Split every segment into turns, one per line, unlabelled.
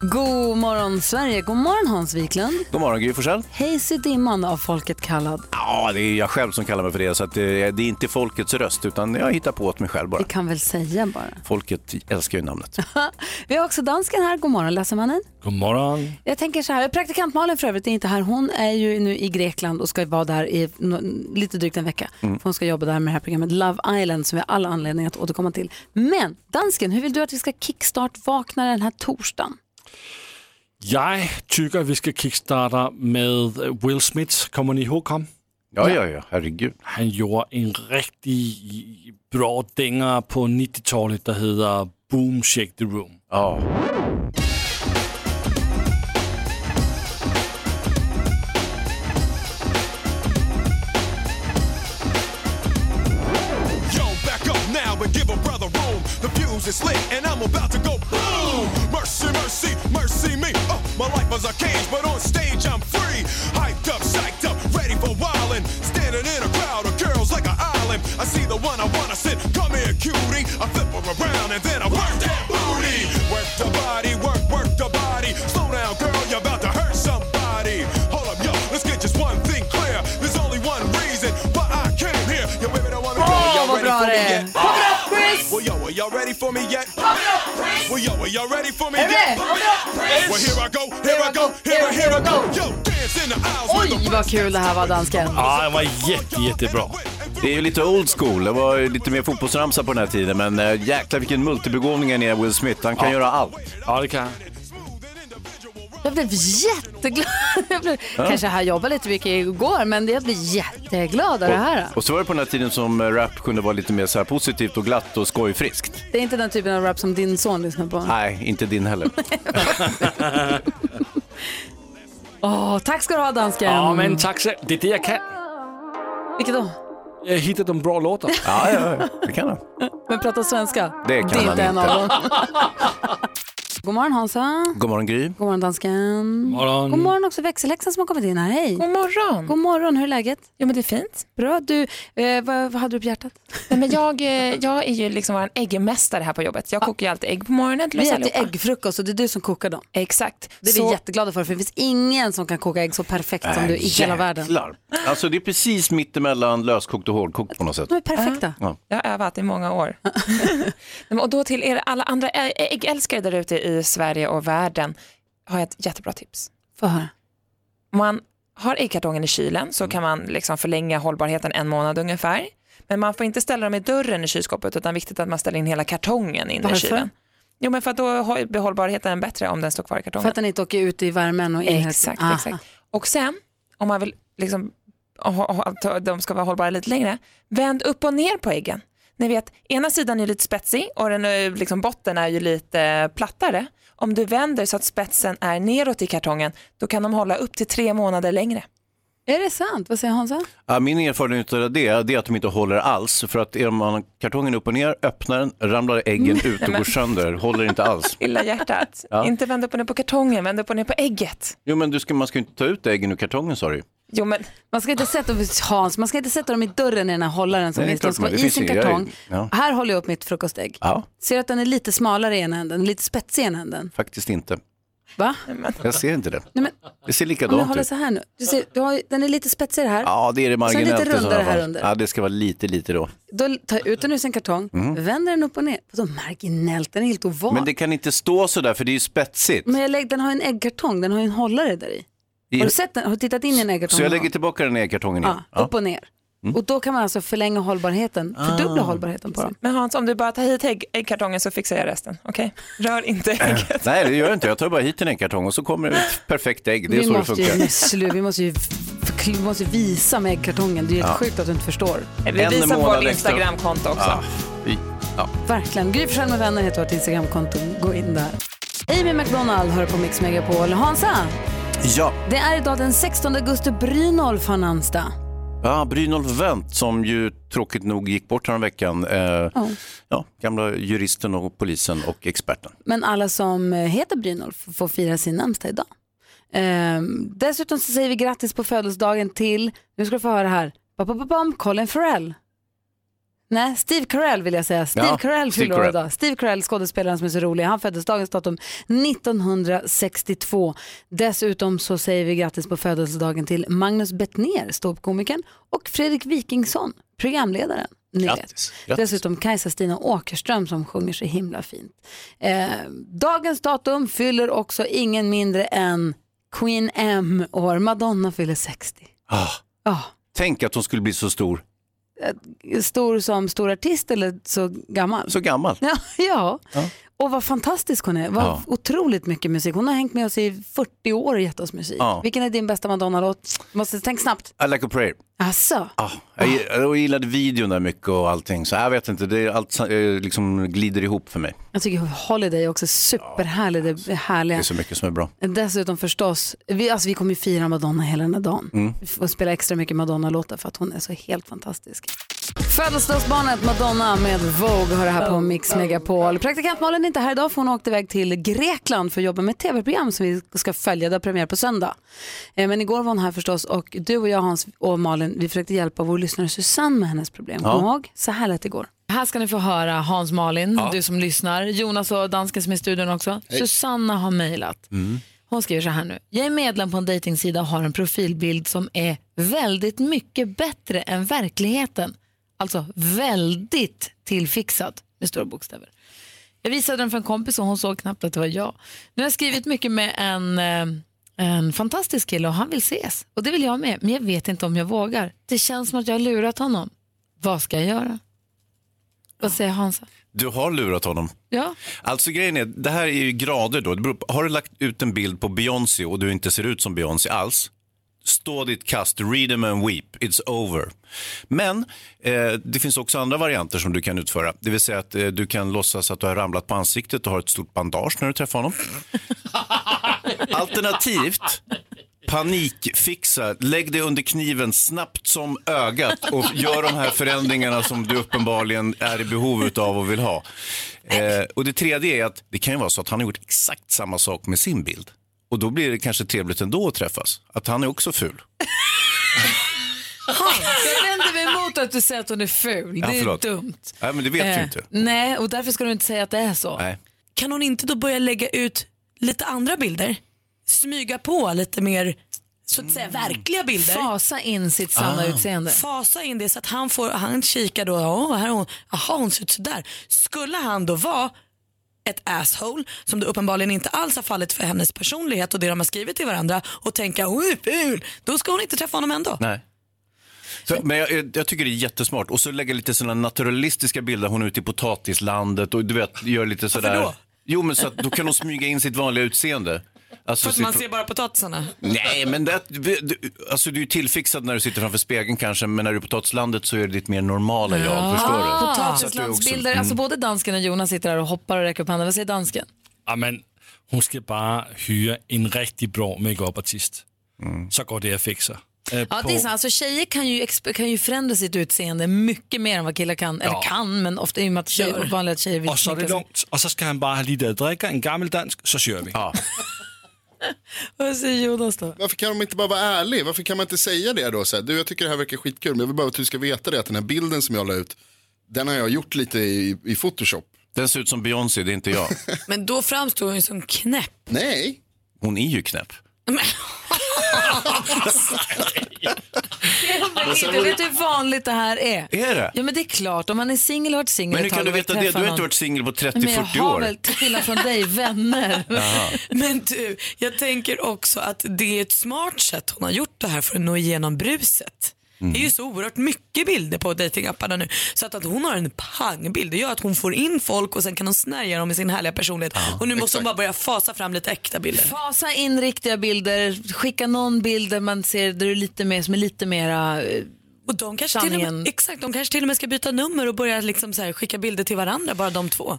God morgon Sverige, god morgon Hans Wiklund.
God morgon Gry Forssell.
Hayes i dimman av folket kallad.
Ja, det är jag själv som kallar mig för det, så att det, det är inte folkets röst, utan jag hittar på åt mig själv bara.
Vi kan väl säga bara.
Folket älskar ju namnet.
Vi har också dansken här, god morgon läsarmannen.
God morgon.
Jag tänker så här, praktikant Malin för övrigt är inte här. Hon är ju nu i Grekland och ska vara där i no- lite drygt en vecka. För hon ska jobba där med det här programmet Love Island som vi har alla anledningar att återkomma till. Men dansken, hur vill du att vi ska kickstart-vakna den här torsdagen?
Jag tycker vi ska kickstarta med Will Smith. Kommer ni ihåg honom?
Ja, ja, ja, herregud.
Han gjorde en riktigt bra dänga på 90-talet der hedder Boom Shake the Room.
Ja.
Yo, back up now and give a brother room. The fuse is lit and I'm about to go. Mercy, mercy, me. Uh, my life was a cage, but on stage I'm free. Hyped up, psyched up, ready for wildin'. Standing in a crowd of girls like an island. I see the one I wanna sit. Come here, cutie. I flip her around and then I work that booty. Work the body, work, work the body. Slow down, girl, you're about to hurt somebody. Hold up, yo, let's get just one thing clear. There's only one reason why I came here. Yo, baby, don't wanna go. Y'all ready for me
är.
yet? Well, yo, are y'all ready for me yet? Well, yo, are y'all ready for me yet? Well, here I go, here I go, here I, here I go. Yo, dance in the aisles with
Oj, vad kul det här var dansken.
Ja, den var jätte, jättebra.
Det är ju lite old school. Det var ju lite mer fotbollsramsa på den här tiden, men äh, jäklar vilken multibegåvning han är, Will Smith. Han kan göra allt.
Ja, det kan han.
Jag blev jätteglad. Jag blev, Kanske jag jobbade lite mycket igår, men jag blev jätteglad av det här.
Och så var det på den här tiden som äh, rap kunde vara lite mer så här positivt och glatt och skojfriskt.
Det är inte den typen av rap som din son lyssnar på.
Nej, inte din heller.
Åh, tack ska du ha dansken.
Ja, men tack så Det är det jag kan.
Vilket då?
Jag hittade de bra låtar.
Ja, ja, ja. det kan han.
Men prata svenska?
Det kan
det är
han
inte en
inte.
av dem. God morgon Hansa.
God morgon Gry.
God morgon dansken.
Morgon.
God morgon också växelhäxan som har kommit in här. Hej.
God morgon.
God morgon, hur är läget?
Jo men det är fint.
Bra. Du, eh, vad, vad hade du på hjärtat?
Nej, men jag, eh, jag är ju liksom vår äggmästare här på jobbet. Jag kokar ju alltid ägg på morgonen till
Vi äter
allihopa.
äggfrukost och det är du som kokar dem.
Exakt.
Det är
Så-
vi jätteglada för, för det finns ingen som kan koka ägg så perfekt som du i hela världen.
Jäklar. Alltså det är precis mittemellan löskokt och hårdkokt på något sätt.
De är perfekta.
Jag har övat i många år. Nej, men och då till er alla andra ä- äggälskare där ute i Sverige och världen har jag ett jättebra tips.
Få höra.
Om man har äggkartongen i kylen så kan man liksom förlänga hållbarheten en månad ungefär. Men man får inte ställa dem i dörren i kylskåpet utan viktigt att man ställer in hela kartongen in i
Varför?
kylen. Jo men för att då har- hållbarheten bättre om den står kvar i kartongen.
För att den inte åker ut i värmen och in
Exakt,
Aha.
exakt. Och sen, om man vill liksom, ha- de ska vara hållbara lite längre, vänd upp och ner på äggen. Ni vet, ena sidan är lite spetsig och den är, liksom, botten är ju lite plattare. Om du vänder så att spetsen är neråt i kartongen, då kan de hålla upp till tre månader längre.
Är det sant? Vad säger Hansa?
Ja, min erfarenhet av det, det är att de inte håller alls. För att är man kartongen upp och ner, öppnar den, ramlar äggen ut och går sönder. Håller inte alls.
Lilla hjärtat.
Ja.
Inte vänd upp och ner på kartongen, vänd upp och ner på ägget.
Jo men du ska, man ska ju inte ta ut äggen ur kartongen sa du.
Jo men
Man ska inte sätta, Hans, man ska inte sätta dem i dörren i den här hållaren som
Nej, det
finns. De
klart
ska vara
det
i sin kartong.
ja.
Här håller jag upp mitt frukostägg.
Ja,
Ser du att den är lite smalare i ena änden, lite spetsig i ena änden?
faktiskt inte.
Va?
Jag ser inte det.
Nej, men,
Det ser likadant
håller
ut.
så här nu. Du ser, du har, den är lite spetsigare här.
Ja, det är det
Så lite
marginellt. i
rundare här under.
Ja, det ska vara lite, lite då.
Då tar jag ut den ur sin kartong, vänder den upp och ner. Så marginellt, den är helt oval.
Mm. Men det kan inte stå så där för det är ju spetsigt.
Men jag lägger, den har en äggkartong, den har ju en hållare där i. Har du sett den? Har du tittat in i en äggkartong?
Så jag lägger tillbaka den i kartongen
gång?
igen.
Ja, upp och ner. Och då kan man alltså förlänga hållbarheten, fördubbla
Ah.
hållbarheten på dem.
Men Hans, om du bara tar hit ägg, äggkartongen så fixar jag resten. Okej? Rör inte ägget.
Nej, det gör jag inte. Jag tar bara hit en äggkartong och så kommer det ett perfekt ägg. Det är
vi,
så det
måste ju,
funkar.
slu, vi, måste ju, vi måste ju visa med äggkartongen, det är helt sjukt att du inte förstår.
Vi
En
visar
månad
vårt. Instagramkonto också.
Ja, vi- ja.
Verkligen. Gry med vänner heter vårt Instagramkonto. Gå in där. Amy McDonald hör på Mix Megapol. Hansa,
ja.
det är idag den 16 augusti. Brynolf har namnsdag.
Ja, Brynolf Wendt som ju tråkigt nog gick bort veckan. Eh,
Ja.
ja, gamla juristen och polisen och experten.
Men alla som eh, heter Brynolf får fira sin namnsdag idag. Ehm, dessutom så säger vi grattis på födelsedagen till, nu ska du få höra här, Colin Farrell. Nej, Steve Carell vill jag säga. Steve
Ja,
Carell fyller år idag. Steve Carell, skådespelaren som är så rolig. Han föddes dagens datum 1962. Dessutom så säger vi grattis på födelsedagen till Magnus Bettner, ståuppkomikern, och Fredrik Wikingsson, programledaren. Ni.
Grattis.
Dessutom Kajsa-Stina Åkerström som sjunger så himla fint. Eh, dagens datum fyller också ingen mindre än Queen M år. Madonna fyller 60.
Ah,
Ja,
tänk att hon skulle bli så stor,
stor som stor artist eller så gammal?
så gammal.
Ja, ja. och vad fantastisk hon är. Vad
Ja.
otroligt mycket musik. Hon har hängt med oss i 40 år och gett oss musik.
Ja.
Vilken är din bästa Madonna-låt? Måste tänk snabbt.
I like a prayer.
Asså?
Ah, jag, jag gillade videon där mycket och allting, så jag vet inte, det är allt eh, liksom glider ihop för mig.
Jag tycker Holiday är också superhärlig. Det är
Det
härliga.
är så mycket som är bra.
Dessutom förstås, vi, alltså vi kommer ju fira Madonna hela den här dagen.
Mm.
Vi får spela extra mycket Madonna-låtar för att hon är så helt fantastisk. Födelsedagsbarnet Madonna med Vogue har det här på Mix Megapol. Praktikant Malin är inte här idag för hon åkte iväg till Grekland för att jobba med ett tv-program som vi ska följa. Det har premiär på söndag. Eh, Men igår var hon här förstås och du och jag Hans och Malin, vi försökte hjälpa vår lyssnare Susanne med hennes problem. Kom ihåg? Så här lät det igår.
Här ska ni få höra Hans Malin, du som lyssnar, Jonas och dansken som är i studion också. Susanna har mejlat. Hon skriver så här nu. Jag är medlem på en dejtingsida och har en profilbild som är väldigt mycket bättre än verkligheten. Alltså väldigt tillfixad med stora bokstäver. Jag visade den för en kompis och hon såg knappt att det var jag. Nu har jag skrivit mycket med en, eh, en fantastisk kille och han vill ses. Och det vill jag med, men jag vet inte om jag vågar. Det känns som att jag har lurat honom. Vad ska jag göra? Vad säger Hansa?
Du har lurat honom.
Ja.
Alltså grejen är, det här är ju grader då. På, har du lagt ut en bild på Beyoncé och du inte ser ut som Beyoncé alls, stå ditt kast, read them and weep, it's over. Men eh, det finns också andra varianter som du kan utföra. Det vill säga att eh, du kan låtsas att du har ramlat på ansiktet och har ett stort bandage när du träffar honom. Alternativt, panikfixa, lägg det under kniven snabbt som ögat och gör de här förändringarna som du uppenbarligen är i behov av och vill ha. Eh, och det tredje är att det kan ju vara så att han har gjort exakt samma sak med sin bild. Och då blir det kanske trevligt ändå att träffas. Att han är också ful.
Jag vänder mig emot att du säger att hon är ful.
Ja,
det är
förlåt.
dumt.
Nej, men det vet du
Eh,
inte.
Nej, och därför ska du inte säga att det är så.
Nej.
Kan hon inte då börja lägga ut lite andra bilder? Smyga på lite mer så att säga verkliga bilder.
Fasa in sitt sanna
Ah.
utseende.
Fasa in det så att han får, han kikar då, ja här är hon, aha hon ser ut sådär. Skulle han då vara ett asshole som det uppenbarligen inte alls har fallit för hennes personlighet och det de har skrivit till varandra och tänka ful, då ska hon inte träffa honom ändå.
Nej. Så, men jag, jag tycker det är jättesmart. Och så lägga lite sådana naturalistiska bilder. Hon är ute i potatislandet och du vet, gör lite sådär.
då?
Jo, men så att, då kan hon smyga in sitt vanliga utseende. Alltså,
För att man ser bara potatisarna.
Nej, men det, du, alltså, du är ju tillfixad när du sitter framför spegeln kanske, men när du är på potatislandet så är det ditt mer normala jag. Förstår du? Också-
Potatislandsbilder,
Mm.
alltså både dansken och Jonas sitter där och hoppar och räcker upp handen. Vad säger dansken?
Ja, men hon ska bara hyra en riktigt bra makeup-artist.
Mm.
Så går det att fixa. Eh,
Ja,
på-
det är så. Alltså, tjejer kan ju, kan ju förändra sitt utseende mycket mer än vad killar kan. Eller
Ja.
kan, men ofta i och med att tjejer, vanliga tjejer vill
Och så är det lugnt. Och så ska han bara ha lite att dricka, en gammeldansk, så kör vi.
Ja.
Vad säger Jonas då?
Varför kan de inte bara vara ärlig? Varför kan man inte säga det då? Så här, du, jag tycker det här verkar skitkul, men jag vill bara att du ska veta det att den här bilden som jag la ut, den har jag gjort lite i, i Photoshop.
Den ser ut som Beyoncé, det är inte jag.
Men då framstår hon ju som knäpp.
Nej,
Hon är ju knäpp.
Du vet hur vanligt det här är?
Är det?
Ja men det är klart, om man är singel och har varit singel
Men hur kan du veta det? Du har inte varit singel på
Men jag
30-40
har
år.
väl, till skillnad från dig, vänner.
Men du, jag tänker också att det är ett smart sätt hon har gjort det här för att nå igenom bruset. Det är ju så oerhört mycket bilder på datingapparna nu. Så att, att hon har en pangbild, det gör att hon får in folk och sen kan hon snärja dem med sin härliga personlighet. och nu måste hon bara börja fasa fram lite äkta bilder.
Fasa in riktiga bilder, skicka någon bild där man ser där du är lite mer, som är lite mera... eh,
Och de kanske, till och
Sanningen.
med, exakt, de kanske till och med ska byta nummer och börja liksom så här, skicka bilder till varandra, bara de två.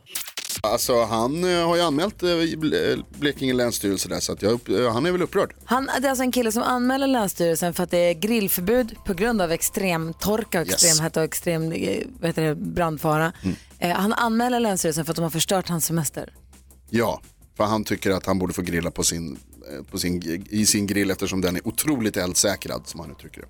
Alltså han eh, har ju anmält eh, Ble- Blekinge länsstyrelse där, så att jag, eh, han är väl upprörd.
Han, det är alltså en kille som anmäler Länsstyrelsen för att det är grillförbud på grund av extrem torka, och extrem hetta och extrem eh, vad heter det, brandfara. Eh, han anmäler Länsstyrelsen för att de har förstört hans semester.
Ja, för han tycker att han borde få grilla på sin, eh, på sin, i sin grill eftersom den är otroligt eldsäkrad som han uttrycker det.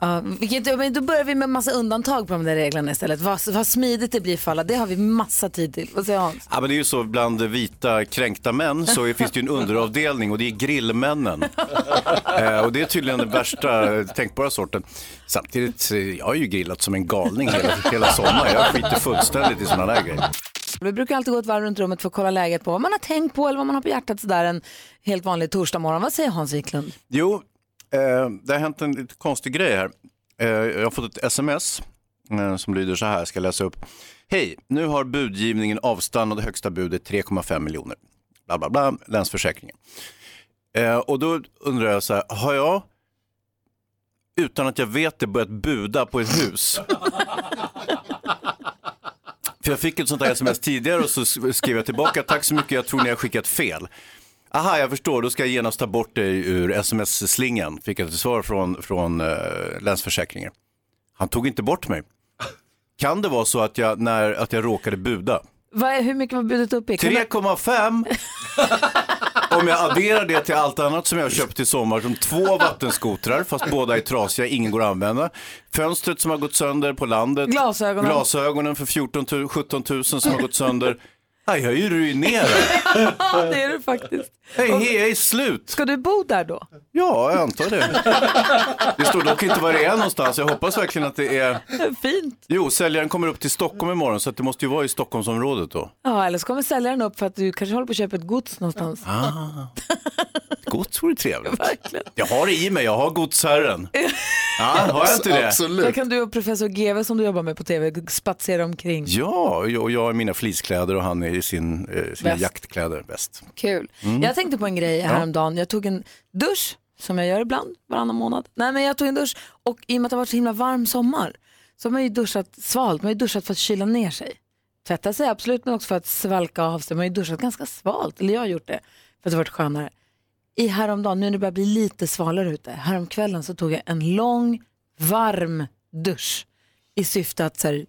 Ja, vilket, men då börjar vi med massa undantag på de där reglerna istället. Vad, vad smidigt det blir för alla, det har vi massa tid till. Vad säger Hans?
Ja, men det är ju så bland vita kränkta män så finns det ju en underavdelning och det är grillmännen. eh, och det är tydligen den värsta tänkbara sorten. Samtidigt, eh, jag har ju grillat som en galning hela, hela sommaren. Jag skiter fullständigt i sådana där grejer.
Vi brukar alltid gå ett varv runt rummet för att kolla läget på vad man har tänkt på eller vad man har på hjärtat sådär en helt vanlig torsdag morgon. Vad säger Hans Wiklund?
Jo, eh, det har hänt en lite konstig grej här. Eh, jag har fått ett sms eh, som lyder så här, ska jag läsa upp. Hej, nu har budgivningen avstannat, högsta budet 3,5 miljoner. Bla bla bla, Länsförsäkringen. Eh, och då undrar jag så här, har jag utan att jag vet det börjat buda på ett hus? För jag fick ett sånt här sms tidigare och så skrev jag tillbaka, tack så mycket, jag tror ni har skickat fel. Aha, jag förstår, då ska jag genast ta bort det ur sms-slingan, fick jag ett svar från, från uh, Länsförsäkringen. Han tog inte bort mig. Kan det vara så att jag, när, att jag råkade buda?
Vad är, hur mycket var budet uppe i? Kan du-
3,5 om jag adderar det till allt annat som jag har köpt i sommar som två vattenskotrar fast båda är trasiga, ingen går att använda. Fönstret som har gått sönder på landet.
Glasögonen.
Glasögonen för 14 000, 17 000 som har gått sönder. Nej, jag är ju ruinerad.
Ja, det är du faktiskt.
Hej, är slut.
Ska du bo där då?
Ja, jag antar det. Det står dock inte var det är någonstans. Jag hoppas verkligen att det är...
Fint.
Jo, säljaren kommer upp till Stockholm imorgon så att det måste ju vara i Stockholmsområdet då.
Ja, eller så kommer säljaren upp för att du kanske håller på att köpa ett gods någonstans.
Ah. Gods vore trevligt.
Verkligen.
Jag har det i mig, jag har godsherren. Ja, har jag inte det?
Där
Absolut.
kan du och professor GV som du jobbar med på tv spatsera omkring.
Ja, och jag har mina fleecekläder och han är i sin, eh, sina jaktkläder, väst.
Kul.
Mm.
Jag tänkte på en grej häromdagen. Jag tog en dusch, som jag gör ibland, varannan månad. Nej, men jag tog en dusch och i och med att det har varit så himla varm sommar så har man ju duschat svalt. Man har ju duschat för att kyla ner sig. Tvätta sig absolut, men också för att svalka av sig. Man har ju duschat ganska svalt, eller jag har gjort det, för att det har varit skönare. I häromdagen, nu när det börjar bli lite svalare ute, häromkvällen så tog jag en lång, varm dusch i syfte att så här,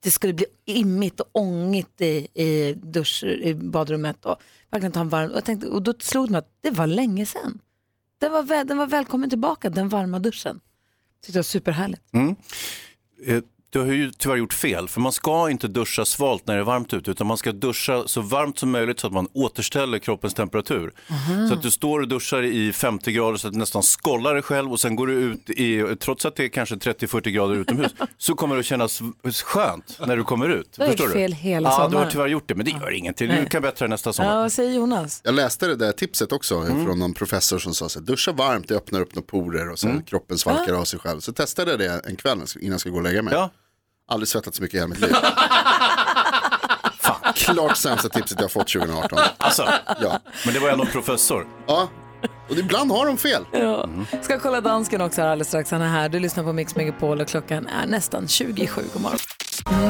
det skulle bli immigt och ångigt i, i, dusch, i badrummet och verkligen ta en varm. Och, jag tänkte, och då slog det mig att det var länge sedan. Den var, väl, den var välkommen tillbaka, den varma duschen. Tyckte jag var superhärligt. Mm.
Eh, du har ju tyvärr gjort fel, för man ska inte duscha svalt när det är varmt ute, utan man ska duscha så varmt som möjligt så att man återställer kroppens temperatur. Så att du står och duschar i 50 grader så att du nästan skollar dig själv och sen går du ut i, trots att det är kanske 30-40 grader utomhus, så kommer det att kännas skönt när du kommer ut.
Du har
Förstår
gjort
du?
fel hela
Ja, du
sommaren.
har tyvärr gjort det, men det gör ingenting. Du kan bättra nästa sommar.
Ja, säger Jonas?
Jag läste det där tipset också från någon professor som sa så här, duscha varmt, det öppnar upp några porer och så kroppen svalkar av sig själv. Så testade jag det en kväll innan jag ska gå och lägga mig.
Ja.
Aldrig svettats så mycket i hela mitt liv. Fan, klart sämsta tipset jag har fått 2018.
Alltså,
Ja.
men det var ändå professor.
ja, och ibland har de fel.
Ja. Ska kolla dansken också här alldeles strax. Han är här. Du lyssnar på Mix Megapol och klockan är nästan 27. God morgon.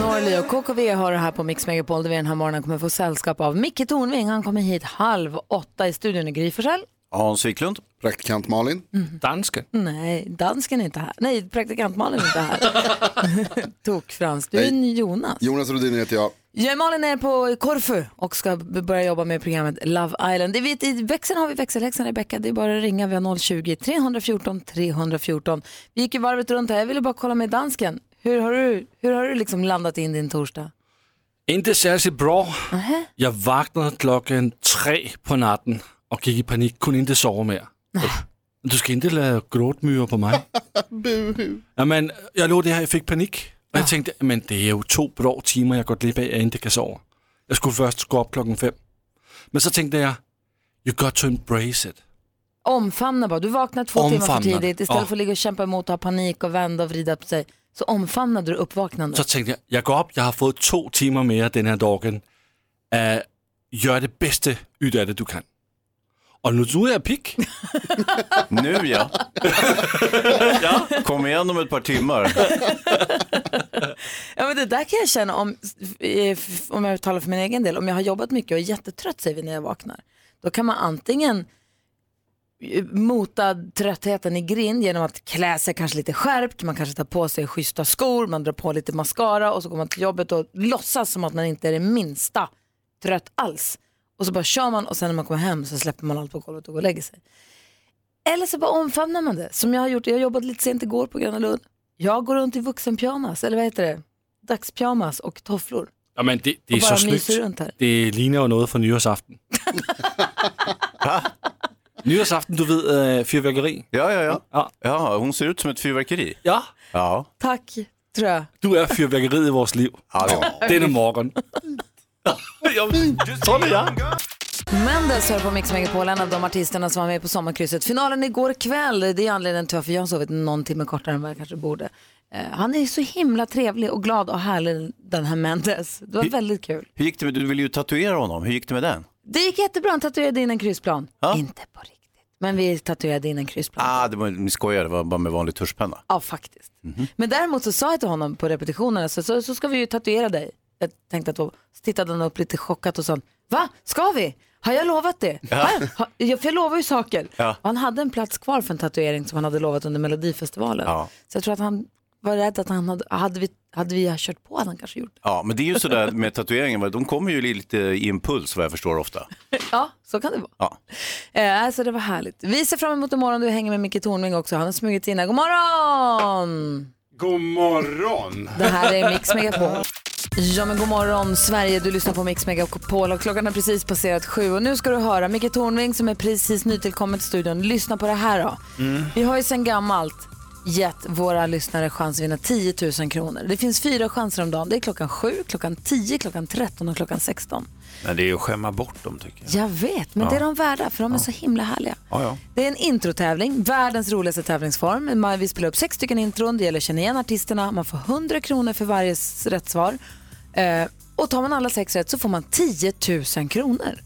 Norli och KKV har det här på Mix Megapol där vi den här morgonen kommer få sällskap av Micke Tornving. Han kommer hit halv åtta i studion i Gry Forssell.
Hans Wiklund.
Praktikant Malin.
Dansken.
Nej, dansken är inte här. Nej, praktikant Malin är inte här. Tok Frans. Du är
Nej.
Jonas.
Jonas Rodin heter jag.
Jag Malin är på Korfu och ska börja jobba med programmet Love Island. Det vet, I växeln har vi växelhäxan Rebecka. Det är bara att ringa. Vi har 020-314 314. Vi gick ju varvet runt här. Jag ville bara kolla med dansken. Hur har du, hur har du liksom landat in din torsdag?
Inte särskilt bra. Jag vaknade klockan tre på natten och gick i panik, kunde inte sova mer. Du ska inte lägga gråtmyror på mig.
Buhu.
Ja, men, jag låg det här, jag fick panik. Och jag tänkte, men det är ju två bra timmar jag gått av, jag inte kan sova. Jag skulle först gå upp klockan fem. Men så tänkte jag, you got to embrace it.
Omfamna bara. Du vaknade två timmar för
Omfamna.
tidigt. Istället
Ja.
för att ligga och kämpa emot och ha panik och vända och vrida på sig. Så omfamnade du uppvaknandet.
Så tänkte jag, jag går upp, jag har fått två timmar mer den här dagen. Uh, gör det bästa utav det du kan. Och nu tror jag pigg.
Nu ja. Kom igen om ett par timmar.
Ja, men det där kan jag känna om, eh, om jag talar för min egen del, om jag har jobbat mycket och är jättetrött säger vi när jag vaknar. Då kan man antingen eh, mota tröttheten i grind genom att klä sig kanske lite skärpt, man kanske tar på sig schyssta skor, man drar på lite mascara och så går man till jobbet och låtsas som att man inte är det minsta trött alls. Och så bara kör man och sen när man kommer hem så släpper man allt på golvet och går och lägger sig. Eller så bara omfamnar man det. Som jag har gjort, jag jobbade lite sent igår på Gröna Lund. Jag går runt i vuxenpyjamas, eller vad heter det? Dagspyjamas och tofflor.
Ja, men det, det är så snyggt.
runt här.
Det ligner jo noget fra nyårsaften. nyårsaften, du ved, øh, fyrværkeri.
Ja, ja, ja.
Ja.
Ja, hon ser ut som ett fyrverkeri.
Ja,
Ja,
Tack, tror jag.
du er fyrværkeriet i vores liv.
ja det var.
Jeg.
Mendes hör på Mix Megapol, en av de artisterna som var med på sommarkrysset. Finalen igår kväll, det är anledningen till varför jag har sovit någon timme kortare än vad jag kanske borde. Eh, han är så himla trevlig och glad och härlig den här Mendes. Det var väldigt kul.
Hur gick det med, du ville ju tatuera honom, hur gick det med den?
Det gick jättebra, han tatuerade in en kryssplan.
Ja.
Inte på riktigt, men vi tatuerade in en kryssplan.
Ah, det var, ni skojade, det var bara med vanlig tuschpenna.
Ja, faktiskt. Men däremot så sa jag till honom på repetitionerna, så, så, så ska vi ju tatuera dig. Jag tänkte att då, så tittade han upp lite chockat och sa, va, ska vi? Har jag lovat det? Ja. Ha, ja, för jag lovar ju saker.
Ja.
Han hade en plats kvar för en tatuering som han hade lovat under Melodifestivalen.
Ja.
Så jag tror att han var rädd att han hade, hade vi, hade vi kört på hade han kanske gjort det.
Ja, men det är ju sådär med tatueringen, va, de kommer ju lite i impuls vad jag förstår ofta.
Ja, så kan det vara.
Ja.
Eh, alltså det var härligt. Vi ser fram emot imorgon, du hänger med Micke Tornving också. Han har smugit in här. God morgon!
God morgon!
Det här är Mix Megapol. Ja men god morgon Sverige, du lyssnar på Mix Megapol och klockan har precis passerat sju och nu ska du höra Micke Tornving som är precis nytillkommen till studion. Lyssna på det här då. Vi har ju sedan gammalt gett våra lyssnare chans att vinna 10 000 kronor. Det finns fyra chanser om dagen. Det är klockan sju, klockan 10, klockan 13 och klockan 16.
Men det är ju att skämma bort dem tycker jag.
Jag vet, men det är de värda för de är så himla härliga.
Ja, ja.
Det är en introtävling, världens roligaste tävlingsform. Man- Vi spelar upp sex stycken intron, det gäller att känna igen artisterna. Man får 100 kronor för varje rätt svar. Eh, och tar man alla sex rätt så får man 10 000 kronor.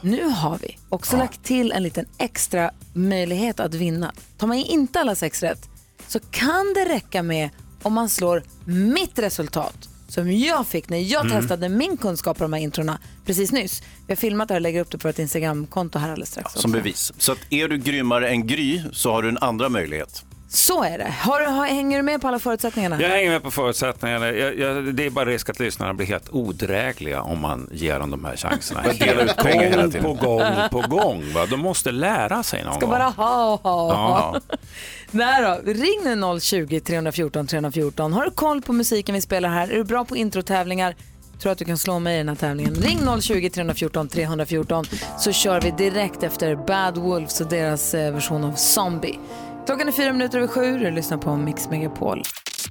Nu har vi också lagt till en liten extra möjlighet att vinna. Tar man inte alla sex rätt så kan det räcka med om man slår mitt resultat som jag fick när jag testade min kunskap på de här introna precis nyss. Vi har filmat det här och lägger upp det på vårt Instagramkonto här alldeles strax.
Som
också.
bevis. Så att är du grymmare än Gry så har du en andra möjlighet.
Så är det. Har, du- har, hänger du med på alla förutsättningarna?
Jag hänger med på förutsättningarna. Jag, jag, det är bara risk att lyssnarna blir helt odrägliga om man ger dem de här chanserna.
Jag delar ut pengar hela
gång
tiden.
på gång på gång. Va? De måste lära sig någon
Ska
gång.
bara ha, ha, ha.
Ja.
Nej då, ring nu 020-314 314. Har du koll på musiken vi spelar här? Är du bra på introtävlingar? Tror att du kan slå mig i den här tävlingen. Ring 020-314 314 så kör vi direkt efter Bad Wolves och deras eh, version av Zombie. Klockan är fyra minuter över sju du lyssnar på Mix Megapol.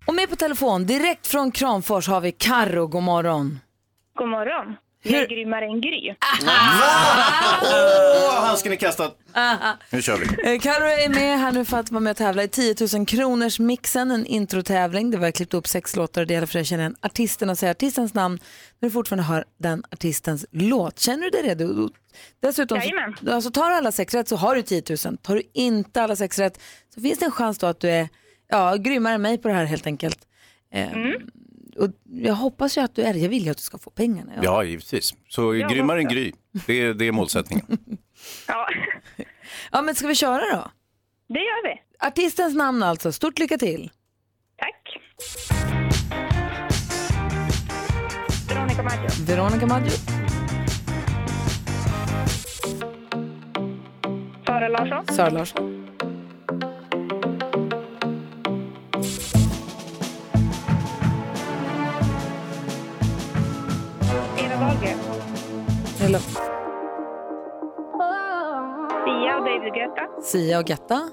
Och med på telefon, direkt från Kramfors har vi Karro. God morgon.
God morgon.
Hur-
är grymmare än Gry.
Handsken är kastad. Nu kör vi.
Eh, Karo är med här nu för att vara med och tävla i 10 000 kronors mixen, en introtävling där vi har klippt upp sex låtar och det gäller för dig att känna igen artisten och säga artistens namn när du fortfarande hör den artistens låt. Känner du dig redo? Dessutom, så, alltså, tar du alla sex rätt så har du 10 000. Tar du inte alla sex rätt så finns det en chans då att du är ja, grymmare än mig på det här helt enkelt. Eh, och jag hoppas ju att du är det. Jag vill ju att du ska få pengarna. Ja.
Ja, givetvis. Så grymmare än Gry, det är, det är målsättningen.
Ja,
ja, men ska vi köra då?
det gör vi.
Artistens namn alltså. Stort lycka till.
Tack. Veronica Maggio.
Veronica Maggio.
Sara Larsson.
Sara Larsson.
Eva Dahlgren.
Eller
Sia och David Guetta.
Sia och Gatta.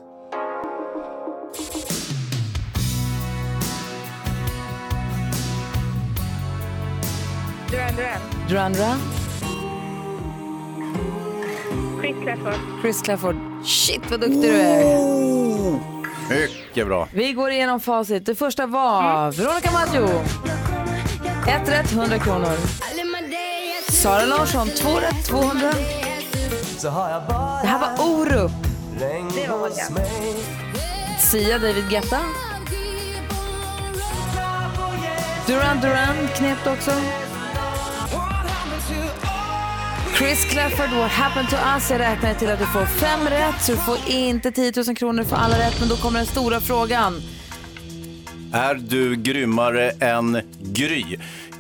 Duran Duran.
Duran Duran.
Chris Clafford.
Chris Clafford. Shit vad duktig du är.
Mycket bra.
Vi går igenom facit. Det första var Veronica Maggio. Ett rätt, 100 kronor. Sara Larsson, två rätt, 200. Det här var Orup.
Det var Håkan.
Sia, David Guetta. Duran Duran knep det också. Chris Clafford, What happened to us? Jag räknar till att du får fem rätt, så du får inte 10 000 kronor för alla rätt. Men då kommer den stora frågan.
Är du grymmare än Gry?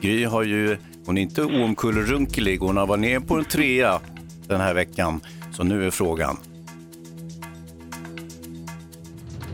Gry har ju, hon är inte oomkullrunkelig, hon har varit ner på en trea den här veckan. Så nu är frågan.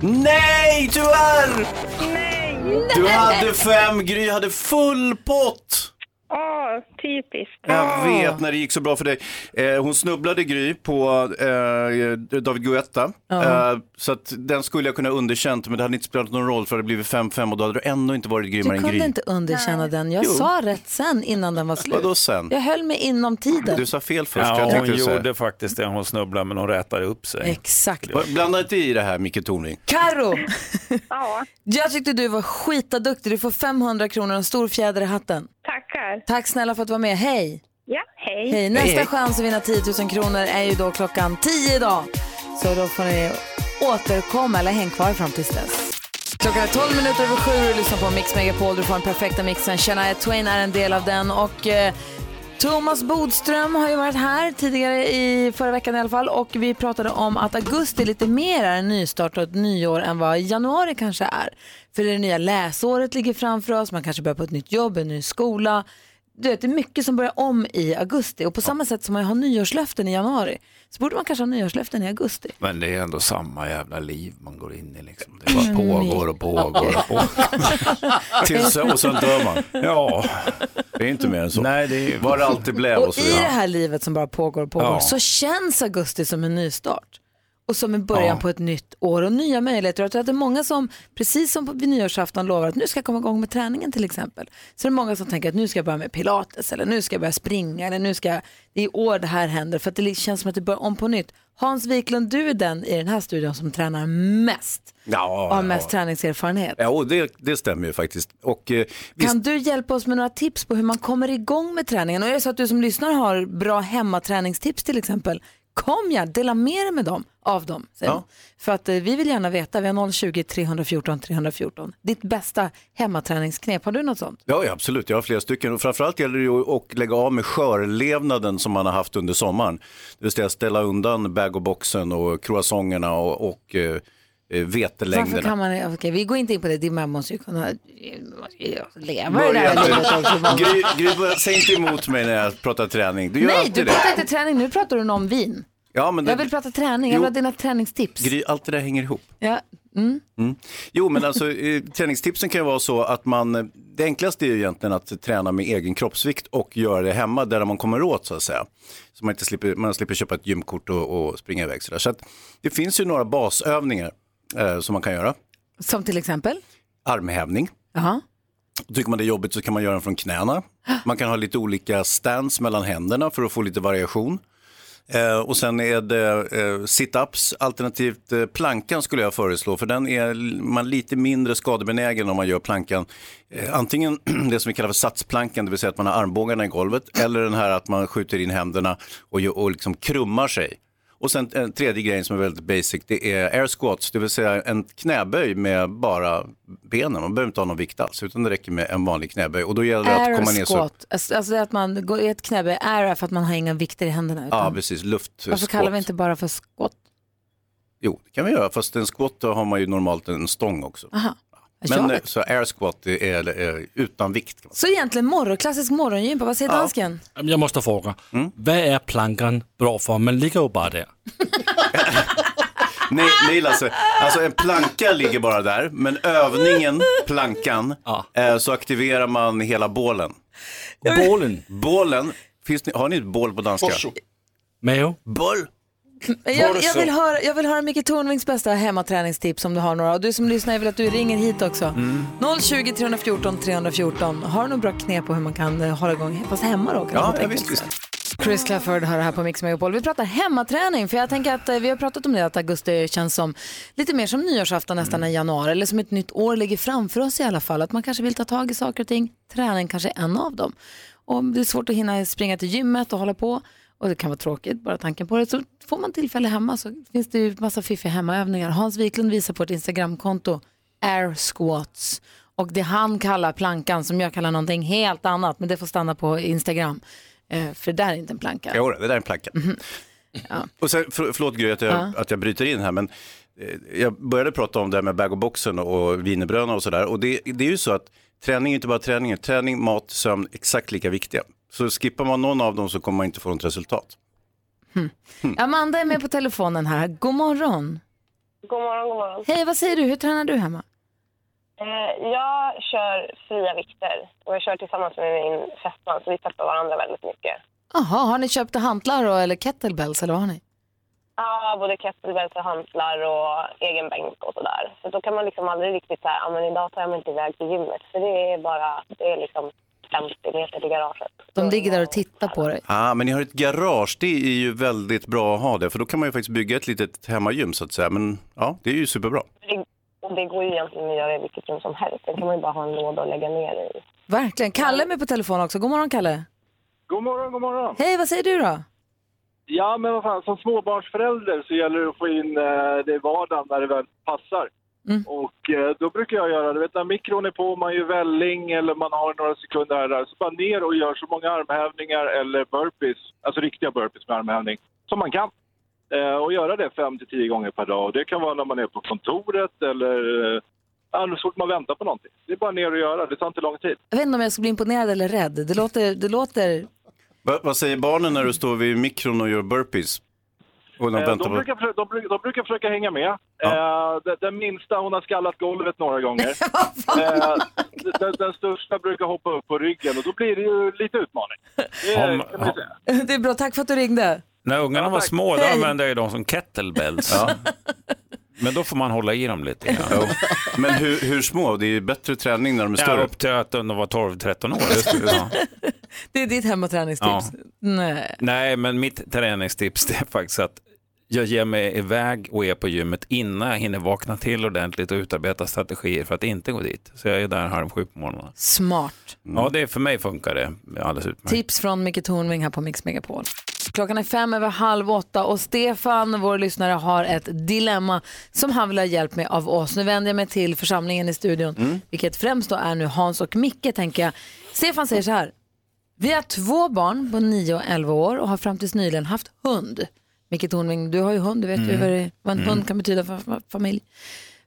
Nej, tyvärr!
Nej!
Du hade fem, Gry hade full pott!
Åh, typiskt.
Jag vet när det gick så bra för dig. Eh, hon snubblade Gry på eh, David Guetta. Eh, så att den skulle jag kunna underkänt men det hade inte spelat någon roll för det hade blivit 5-5 och då hade du ändå inte varit
Du
grymmare än
kunde
Gry.
inte underkänna den. Jag
Jo.
sa rätt sen innan den var slut.
Vadå sen?
Jag höll mig inom tiden.
Du sa fel först.
Ja,
jag
hon
du
gjorde faktiskt det. Hon snubblade men hon rätade upp sig.
Exakt.
Blanda inte i det här Micke Tornving.
Karo,
Ja,
jag tyckte du var skitaduktig. Du får 500 kronor och en stor fjäder i hatten.
tackar.
Tack snälla för att du var med. Hej!
Ja, hej.
Hej. Nästa
hej.
chans att vinna 10 000 kronor är ju då klockan 10 idag. Så då får ni återkomma eller häng kvar fram tills dess. Klockan är 12 minuter över sju och du lyssnar på Mix Megapol. Du får den perfekta mixen. Shania Twain är en del av den och eh, Thomas Bodström har ju varit här tidigare i förra veckan i alla fall och vi pratade om att augusti lite mer är en nystart och ett nyår än vad januari kanske är. För det nya läsåret ligger framför oss, man kanske börjar på ett nytt jobb, en ny skola. Du vet, det är mycket som börjar om i augusti och på samma sätt som man har nyårslöften i januari så borde man kanske ha nyårslöften i augusti.
Men det är ändå samma jävla liv man går in i. Liksom. Det bara pågår och pågår och pågår.
Tills, och sen dör man.
Ja,
Det är inte mer än så.
nej det är.
Var det alltid blev och
Och
så
i det
vidare.
här livet som bara pågår och pågår
Ja.
så känns augusti som en nystart. Och som en början
Ja.
på ett nytt år och nya möjligheter. Jag tror att det är många som, precis som vid nyårsafton, lovar att nu ska jag komma igång med träningen till exempel. Så det är många som tänker att nu ska jag börja med pilates eller nu ska jag börja springa eller nu ska jag, det är i år det här händer. För att det känns som att det börjar om på nytt. Hans Wiklund, du är den i den här studion som tränar mest
Ja,
och har mest träningserfarenhet.
Ja, det, det stämmer ju faktiskt. Och, eh, visst,
Kan du hjälpa oss med några tips på hur man kommer igång med träningen? Och är det så att du som lyssnar har bra hemmaträningstips till exempel, kom gärna, dela med dig med dem, av dem.
Ja.
För att eh, vi vill gärna veta, vi har 020 314 314. Ditt bästa hemmaträningsknep, har du något sånt?
Ja, ja, absolut. Jag har flera stycken. Och framförallt gäller det ju att lägga av med skörlevnaden som man har haft under sommaren. Det vill säga ställa undan bag-och-boxen och croissangerna och, och eh, eh,
Varför
vetelängderna.
kan man, okej, vi går inte in på det, din man måste ju kunna leva det
inte-
livet.
Gry, säg inte emot mig när jag pratar träning. Du
Nej, du
det.
pratar inte träning, nu pratar du om vin.
Ja, men det,
Jag vill prata träning, jag vill ha dina träningstips.
Gry, allt det där hänger ihop.
Ja. Mm.
Jo, men alltså eh, träningstipsen kan ju vara så att man, det enklaste är ju egentligen att träna med egen kroppsvikt och göra det hemma där man kommer åt så att säga. Så man inte slipper, man slipper köpa ett gymkort och, och springa iväg sådär. Så att det finns ju några basövningar eh, som man kan göra.
Som till exempel?
Armhävning.
Jaha.
Tycker man det är jobbigt så kan man göra den från knäna. Man kan ha lite olika stance mellan händerna för att få lite variation. Eh, och sen är det eh, sit-ups alternativt eh, plankan skulle jag föreslå för den är man lite mindre skadebenägen om man gör plankan. Eh, antingen det som vi kallar för satsplankan, det vill säga att man har armbågarna i golvet eller den här att man skjuter in händerna och, och liksom krummar sig. Och sen en tredje grejen som är väldigt basic, det är air squats, det vill säga en knäböj med bara benen. Man behöver inte ha någon vikt alls, utan det räcker med en vanlig knäböj. Och då gäller det att komma ner så.
alltså alltså att man går i ett knäböj, är för att man har inga vikter i händerna.
Ja,
Utan,
precis, luft.
varför kallar vi inte bara för squat?
Jo, det kan vi göra, fast en squat har man ju normalt en stång också.
Aha.
Men eh,
vet.
så air squat är, är, är utan vikt. Kan man
Så egentligen morgon, klassisk morgongympa, vad säger dansken?
Jag måste fråga,
Mm.
vad är plankan bra för? Man ligger ju bara där.
Nej, nej Lasse, alltså en planka ligger bara där, men övningen, plankan,
Ja.
eh, så aktiverar man hela bålen.
Bålen,
Bålen, finns ni, har ni ett bål på danska?
Torso.
Mao.
Boll?
Jag, jag, vill höra, jag vill höra Micke Tornvings bästa hemmaträningstips om du har några. Och du som lyssnar, jag vill att du ringer hit också. 020 314 314. Har du några bra knep på hur man kan eh, hålla igång, fast hemma då? Kan
Ja, ja visst, visst.
Chris Clafford hör här på Mix Megapol. Vi pratar hemmaträning, för jag tänker att eh, vi har pratat om det att augusti känns som lite mer som nyårsafton nästan än januari, eller som ett nytt år ligger framför oss i alla fall. Att man kanske vill ta tag i saker och ting. Träning kanske är en av dem. Och det är svårt att hinna springa till gymmet och hålla på, och det kan vara tråkigt, bara tanken på det, så får man tillfälle hemma så finns det ju massa fiffiga hemmaövningar. Hans Wiklund visar på ett Instagramkonto, air squats. Och det han kallar plankan, som jag kallar någonting helt annat, men det får stanna på Instagram. Eh, för det där är inte en planka.
Jo, det där är en planka. Och sen, för, förlåt Gry att jag,
Ja.
att jag bryter in här, men eh, jag började prata om det här med bag-och-boxen och wienerbröderna och sådär. Och det, det är ju så att träning är inte bara träning, träning, mat, sömn exakt lika viktiga. Så skippar man någon av dem så kommer man inte få något resultat.
Amanda är med på telefonen här. God morgon.
God morgon, god morgon.
Hej, vad säger du? Hur tränar du hemma?
Eh, jag kör fria vikter och jag kör tillsammans med min fästman så vi peppar varandra väldigt mycket.
Jaha, har ni köpt hantlar eller kettlebells eller vad har ni?
Ja, både kettlebells och hantlar och egen bänk och sådär. Så då kan man liksom aldrig riktigt säga, ja men idag tar jag mig inte iväg till gymmet. För det är bara, det är liksom 50 meter till garaget.
De ligger där och tittar på dig.
Ah, men ni har ett garage, det är ju väldigt bra att ha det, för då kan man ju faktiskt bygga ett litet hemmagym så att säga. Men ja, det är ju superbra.
Det, och det går ju egentligen att göra i vilket rum som helst. Sen kan man ju bara ha en låda och lägga ner i.
Verkligen. Kalle är med på telefon också. God morgon, Kalle.
God morgon, god morgon.
Hej, vad säger du då?
Ja, men vad fan, som småbarnsförälder så gäller det att få in eh, det i vardagen när det väl passar.
Mm.
Och eh, då brukar jag göra, du vet när mikron är på, man gör välling eller man har några sekunder här där, så bara ner och gör så många armhävningar eller burpees, alltså riktiga burpees med armhävning, som man kan. Eh, och göra det fem till tio gånger per dag. Och det kan vara när man är på kontoret eller eh, så fort man väntar på någonting. Det är bara ner och göra, det tar inte lång tid.
Jag vet inte om jag ska bli imponerad eller rädd. Det låter, det låter
Va, vad säger barnen när du står vid mikron och gör burpees? De
Eh, de,
på...
brukar, försöka- de, brukar, de brukar försöka hänga med. Eh, den, den minsta hon har skallat golvet några gånger. eh, den, den största brukar hoppa upp på ryggen och då blir det ju lite utmaning. Det
Om-
ju säga.
Det är bra, tack för att du ringde.
När ungarna var små, då använde jag ju dem som kettlebells. Men då får man hålla i dem lite grann.
Jo. Men hur, hur små? Det är ju bättre träning när de är
Ja,
större.
upp till att de var 12-13 år. Ja.
Det är ditt hem och träningstips. Nej.
Nej, men mitt träningstips det är faktiskt att jag ger mig iväg och är på gymmet innan jag hinner vakna till ordentligt och utarbeta strategier för att inte gå dit. Så jag är där halv sju på morgonen.
Smart.
Ja, det för mig funkar det alldeles utmärkt.
Tips från Micke Tornving här på Mix Megapol. Klockan är fem över halv åtta och Stefan, vår lyssnare, har ett dilemma som han vill ha hjälp med av oss. Nu vänder jag mig till församlingen i studion, vilket främst då är nu Hans och Micke tänker jag. Stefan säger så här, vi har två barn på 9 och 11 år och har fram tills nyligen haft hund. Micke Tornving, du har ju hund, du vet ju
Mm.
vad, det, vad en
Mm.
hund kan betyda för fa- familj.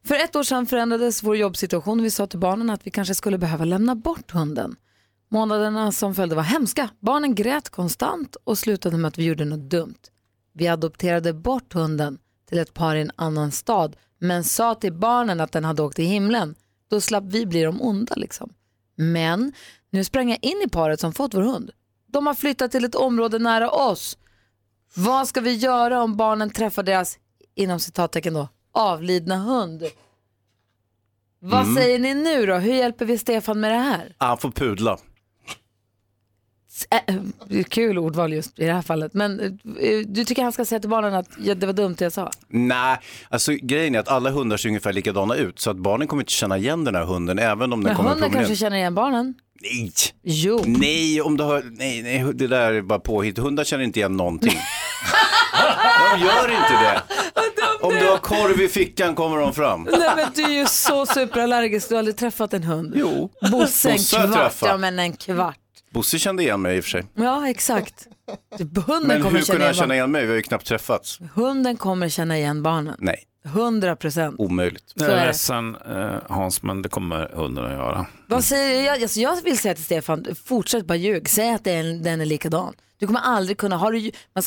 För ett år sedan förändrades vår jobbsituation och vi sa till barnen att vi kanske skulle behöva lämna bort hunden. Månaderna som följde var hemska. Barnen grät konstant och slutade med att vi gjorde något dumt. Vi adopterade bort hunden till ett par i en annan stad men sa till barnen att den hade åkt till himlen. Då slapp vi bli de onda liksom. Men nu sprang jag in i paret som fått vår hund. De har flyttat till ett område nära oss. Vad ska vi göra om barnen träffar deras, inom citattecken då, avlidna hund? Vad
Mm.
säger ni nu då? Hur hjälper vi Stefan med det här?
Han får pudla.
Äh, kul ordval just i det här fallet. Men eh, du tycker han ska säga till barnen att ja, det var dumt det jag sa?
Nej, alltså grejen är att alla hundar ser ungefär likadana ut så att barnen kommer inte känna igen den här hunden även om den
Men
kommer
hunden
promenera.
kanske känner igen barnen?
Nej.
Jo.
Nej, om du har... nej, nej, det där är bara påhitt. Hundar känner inte igen någonting. de gör inte det. Om du har korv i fickan kommer de fram.
Nej men du är ju så superallergisk, du har aldrig träffat en hund.
Jo.
Bosse en kvart, ja men en kvart.
Bosse kände igen mig i och för sig.
Ja exakt. Hunden
Men
kommer
hur
känna
kunde han
igen
känna
barnen.
igen mig? Vi har ju knappt träffats.
Hunden kommer känna igen barnen.
Nej,
100 procent.
omöjligt.
Så
Jag
är
är
det.
ledsen eh, Hans, men det kommer hunden att göra.
Vad säger jag? Alltså, jag vill säga till Stefan, fortsätt bara ljug. Säg att det är, den är likadan. Du kommer aldrig kunna, har du, lju- man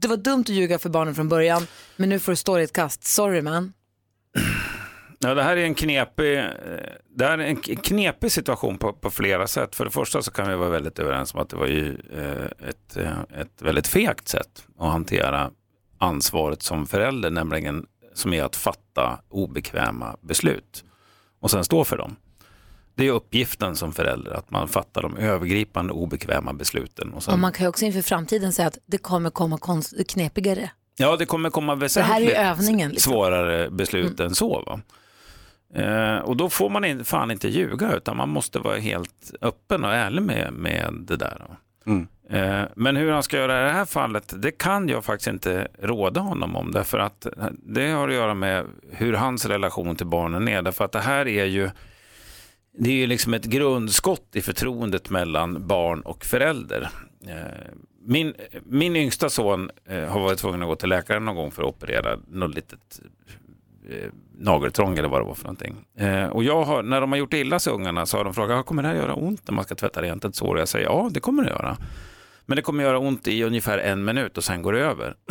det var dumt att ljuga för barnen från början, men nu får du stå i ett kast. Sorry man.
Ja, det här är en knepig, eh, det här är en knepig situation på, på flera sätt. För det första så kan vi vara väldigt överens om att det var ju eh, ett, eh, ett väldigt fegt sätt att hantera ansvaret som förälder, nämligen som är att fatta obekväma beslut och sen stå för dem. Det är uppgiften som förälder, att man fattar de övergripande obekväma besluten. Och sen,
Och man kan ju också inför framtiden säga att det kommer komma konst, knepigare.
Ja, det kommer komma
det här är
väsentligt
övningen, liksom.
svårare beslut än så. Va? Eh, och då får man in, fan inte ljuga, utan man måste vara helt öppen och ärlig med, med det där. Va? Eh, men hur han ska göra i det här fallet, det kan jag faktiskt inte råda honom om. Därför att det har att göra med hur hans relation till barnen är. Därför att det här är ju det är ju liksom ett grundskott i förtroendet mellan barn och förälder. Eh, Min, min yngsta son eh, har varit tvungen att gå till läkaren någon gång för att operera något litet eh, nageltrång eller vad det var för någonting. Eh, och jag har, när de har gjort illa sig ungarna så har de frågat, "Ah, kommer det här göra ont när man ska tvätta rent ett sår? Och jag säger, ja det kommer det göra. Men det kommer göra ont i ungefär en minut och sen går det över.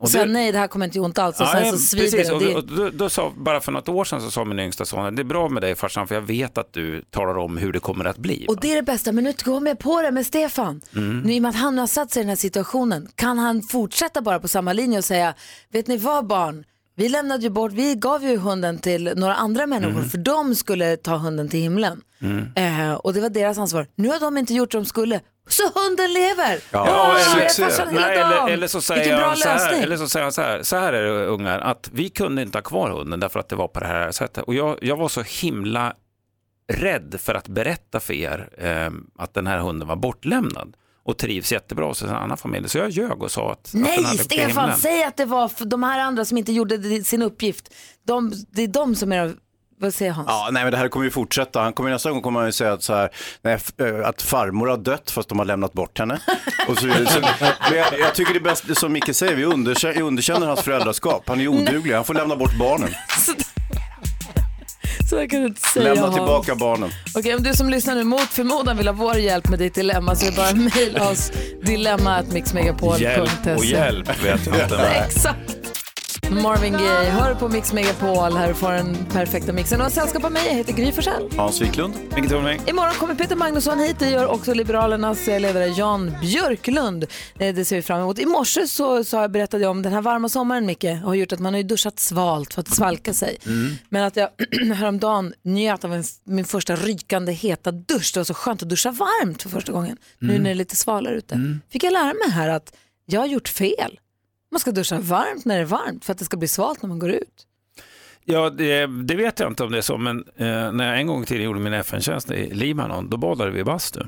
Och säga nej, det här kommer inte göra ont alls och sen så svider
precis.
det.
Och,
det.
och, då, då sa, bara för något år sedan så sa min yngsta son, det är bra med dig farsan för jag vet att du talar om hur det kommer att bli.
Och det är det bästa, men nu kommer jag på det med Stefan.
Mm.
Nu i och med att han har satt sig i den här situationen, kan han fortsätta bara på samma linje och säga, vet ni vad barn, vi lämnade ju bort, vi gav ju hunden till några andra människor
Mm.
för de skulle ta hunden till himlen. Eh, och det var deras ansvar. Nu har de inte gjort som de skulle, så hunden lever!
Ja,
Åh, jag
eller,
hela
nej,
dagen.
eller, eller, så säger
bra
han så här,
lösning.
eller så säger han så här, så här är det ungar, att vi kunde inte ha kvar hunden därför att det var på det här sättet. Och jag, jag var så himla rädd för att berätta för er eh, att den här hunden var bortlämnad och trivs jättebra hos en annan familj. Så jag ljög och sa att, att
Nej,
den hade
Stefan, säg att det var för de här andra som inte gjorde sin uppgift. De, det är de som är, vad säger Hans?
Ja, nej men det här kommer ju fortsätta. Han kommer nästa gång kommer han ju säga att, så här, nej, att farmor har dött fast de har lämnat bort henne. Och så, så, men jag, jag tycker det är bäst, som Micke säger, vi underkänner, underkänner hans föräldraskap. Han är oduglig, han får lämna bort barnen.
Så jag kan inte säga
Lämna tillbaka barnen.
Okej, om du som lyssnar nu mot förmodan vill ha vår hjälp med ditt dilemma så är det bara mejla oss dilemma.mixmegapol.se.
Hjälp och hjälp vet jag inte.
Exakt. Marvin Gaye, hör på Mix Megapol. Här får den perfekta mixen. Och sällskap av mig, jag heter Gry Forssell.
Hans Wiklund.
Vilket Tornving.
Imorgon kommer Peter Magnusson hit. Det gör också Liberalernas ledare Jan Björklund. Eh, Det ser vi fram emot. I morse så, så jag berättade jag om den här varma sommaren, Micke, har gjort att man har duschat svalt för att svalka sig. Men att jag häromdagen njöt av en, min första rykande heta dusch. Det var så skönt att duscha varmt för första gången. Nu när det är lite svalare ute. Fick jag lära mig här att jag har gjort fel. Man ska duscha varmt när det är varmt för att det ska bli svalt när man går ut.
Ja, det, det vet jag inte om det är så, men eh, när jag en gång till gjorde min FN-tjänst i Libanon, då badade vi i bastu.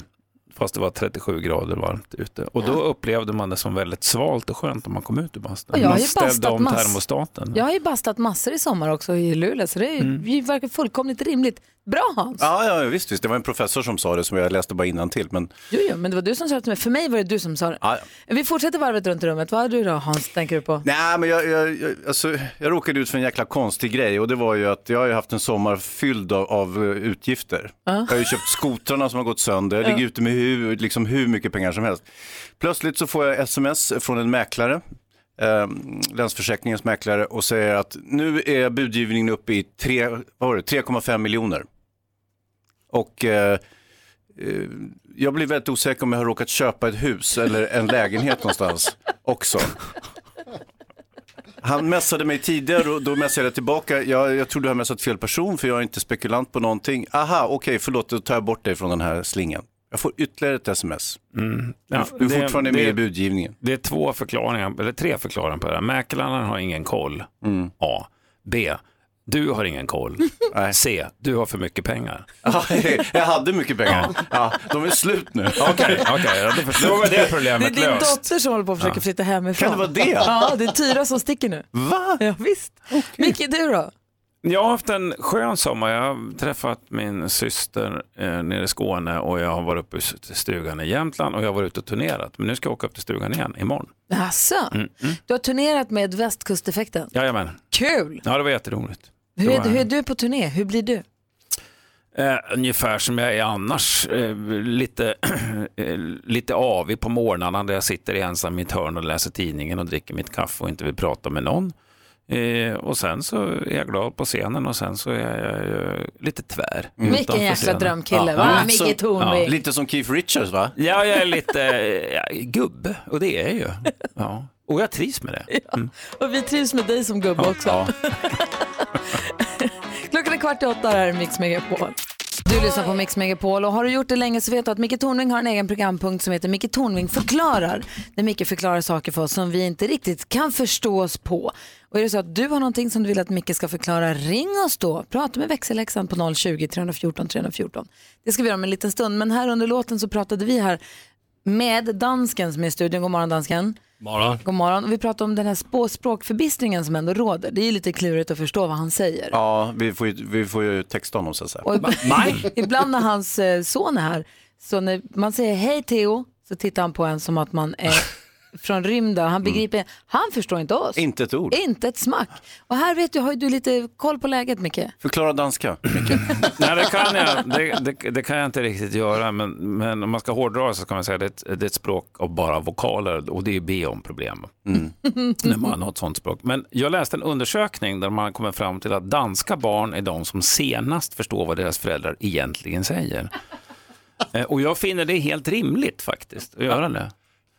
Fast det var 37 grader varmt ute. Och då upplevde man det som väldigt svalt och skönt när man kom ut ur bastun.
Och jag har
Man ställde om termostaten.
Jag har ju bastat massor i sommar också i Luleå så det, är,
Mm.
verkar fullkomligt rimligt. Bra Hans!
Ja, ja visst, visst, det var en professor som sa det som jag läste bara innantill. Men
Jo, jo, men det var du som sa det till mig. För mig var det du som sa det.
ja, ja.
Vi fortsätter varvet runt i rummet. Vad har du då Hans, tänker du på?
Nej, men jag, jag, jag, alltså, jag råkade ut för en jäkla konstig grej och det var ju att jag har ju haft en sommar fylld av, av eh, utgifter. Jag har ju köpt skotrarna som har gått sönder, jag ligger ute med hur, liksom hur mycket pengar som helst. Plötsligt så får jag sms från en mäklare, eh, Länsförsäkringens mäklare och säger att nu är budgivningen uppe i 3,5 miljoner. Och eh, eh, jag blir väldigt osäker om jag har råkat köpa ett hus eller en lägenhet någonstans också. Han messade mig tidigare och då messade jag tillbaka. Jag, jag tror du har messat fel person för jag är inte spekulant på någonting. Aha, okej, förlåt, då tar jag bort dig från den här slingan. Jag får ytterligare ett sms.
Mm. Ja,
du är
det-
fortfarande med
det-
i budgivningen.
Det är två förklaringar, eller tre förklaringar på det här. Mäklaren har ingen koll.
Mm.
A. B. Du har ingen koll. C. Du har för mycket pengar.
Ja, jag hade mycket pengar. Ja, de är slut nu.
Okej, okej, ja, då jag det
Det är
problemet
din
löst.
dotter som håller på att försöka flytta hemifrån.
Kan det vara det?
Ja, det är Tyra som sticker nu.
Va?
Ja, visst. Micke, du då?
Jag har haft en skön sommar. Jag har träffat min syster eh, nere i Skåne och jag har varit uppe i stugan i Jämtland och jag har varit ute och turnerat. Men nu ska jag åka upp till stugan igen imorgon.
Jaså?
Mm,
Du har turnerat med västkusteffekten.
Jajamän.
Kul!
Ja, det var jätteroligt. Det
Hur är,
var-
hur är du på turné? Hur blir du?
Eh, ungefär som jag är annars. Eh, lite, eh, lite avig på morgnarna där jag sitter ensam i ett hörn och läser tidningen och dricker mitt kaffe och inte vill prata med någon. Eh, och sen så är jag glad på scenen och sen så är jag eh, lite tvär.
Vilken
utanför
jäkla
scenen.
drömkille,
Ja.
va?
lite
Micke
som-
Tornving.
Lite som Keith Richards va?
Ja, jag är lite eh, ja, gubbe och det är jag ju. Ja. Och jag trivs med det. Mm.
Och vi trivs med dig som gubbe också.
Ja.
Klockan är kvart i åtta, här är Mix Megapol. Du lyssnar på Mix Megapol och har du gjort det länge så vet du att Micke Tornving har en egen programpunkt som heter Micke Tornving förklarar. Där Micke förklarar saker för oss som vi inte riktigt kan förstå oss på. Och är det så att du har någonting som du vill att Micke ska förklara, ring oss då. Prata med växelläxan på 020-314 314. Det ska vi göra om en liten stund. Men här under låten så pratade vi här med dansken som är i studion. God morgon dansken.
Morgon.
God morgon. Och vi pratar om den här spå- språkförbistringen som ändå råder. Det är ju lite klurigt att förstå vad han säger.
Ja, vi får ju, vi får ju texta honom så att säga.
Och ib- ibland när hans eh, son är här, så när man säger hej Theo, så tittar han på en som att man är från rymden. Han begriper, han förstår inte oss.
Inte ett ord.
Inte ett smack. Och här vet du, har ju du lite koll på läget Micke.
Förklara danska.
Nej, det kan jag, det, det, det kan jag inte riktigt göra, men, men om man ska hårdra så kan man säga att det, är ett- det är ett språk av bara vokaler och det är B om problem. När man har ett sånt språk. Men jag läste en undersökning där man kommer fram till att danska barn är de som senast förstår vad deras föräldrar egentligen säger. Eh, Och jag finner det helt rimligt faktiskt att göra det.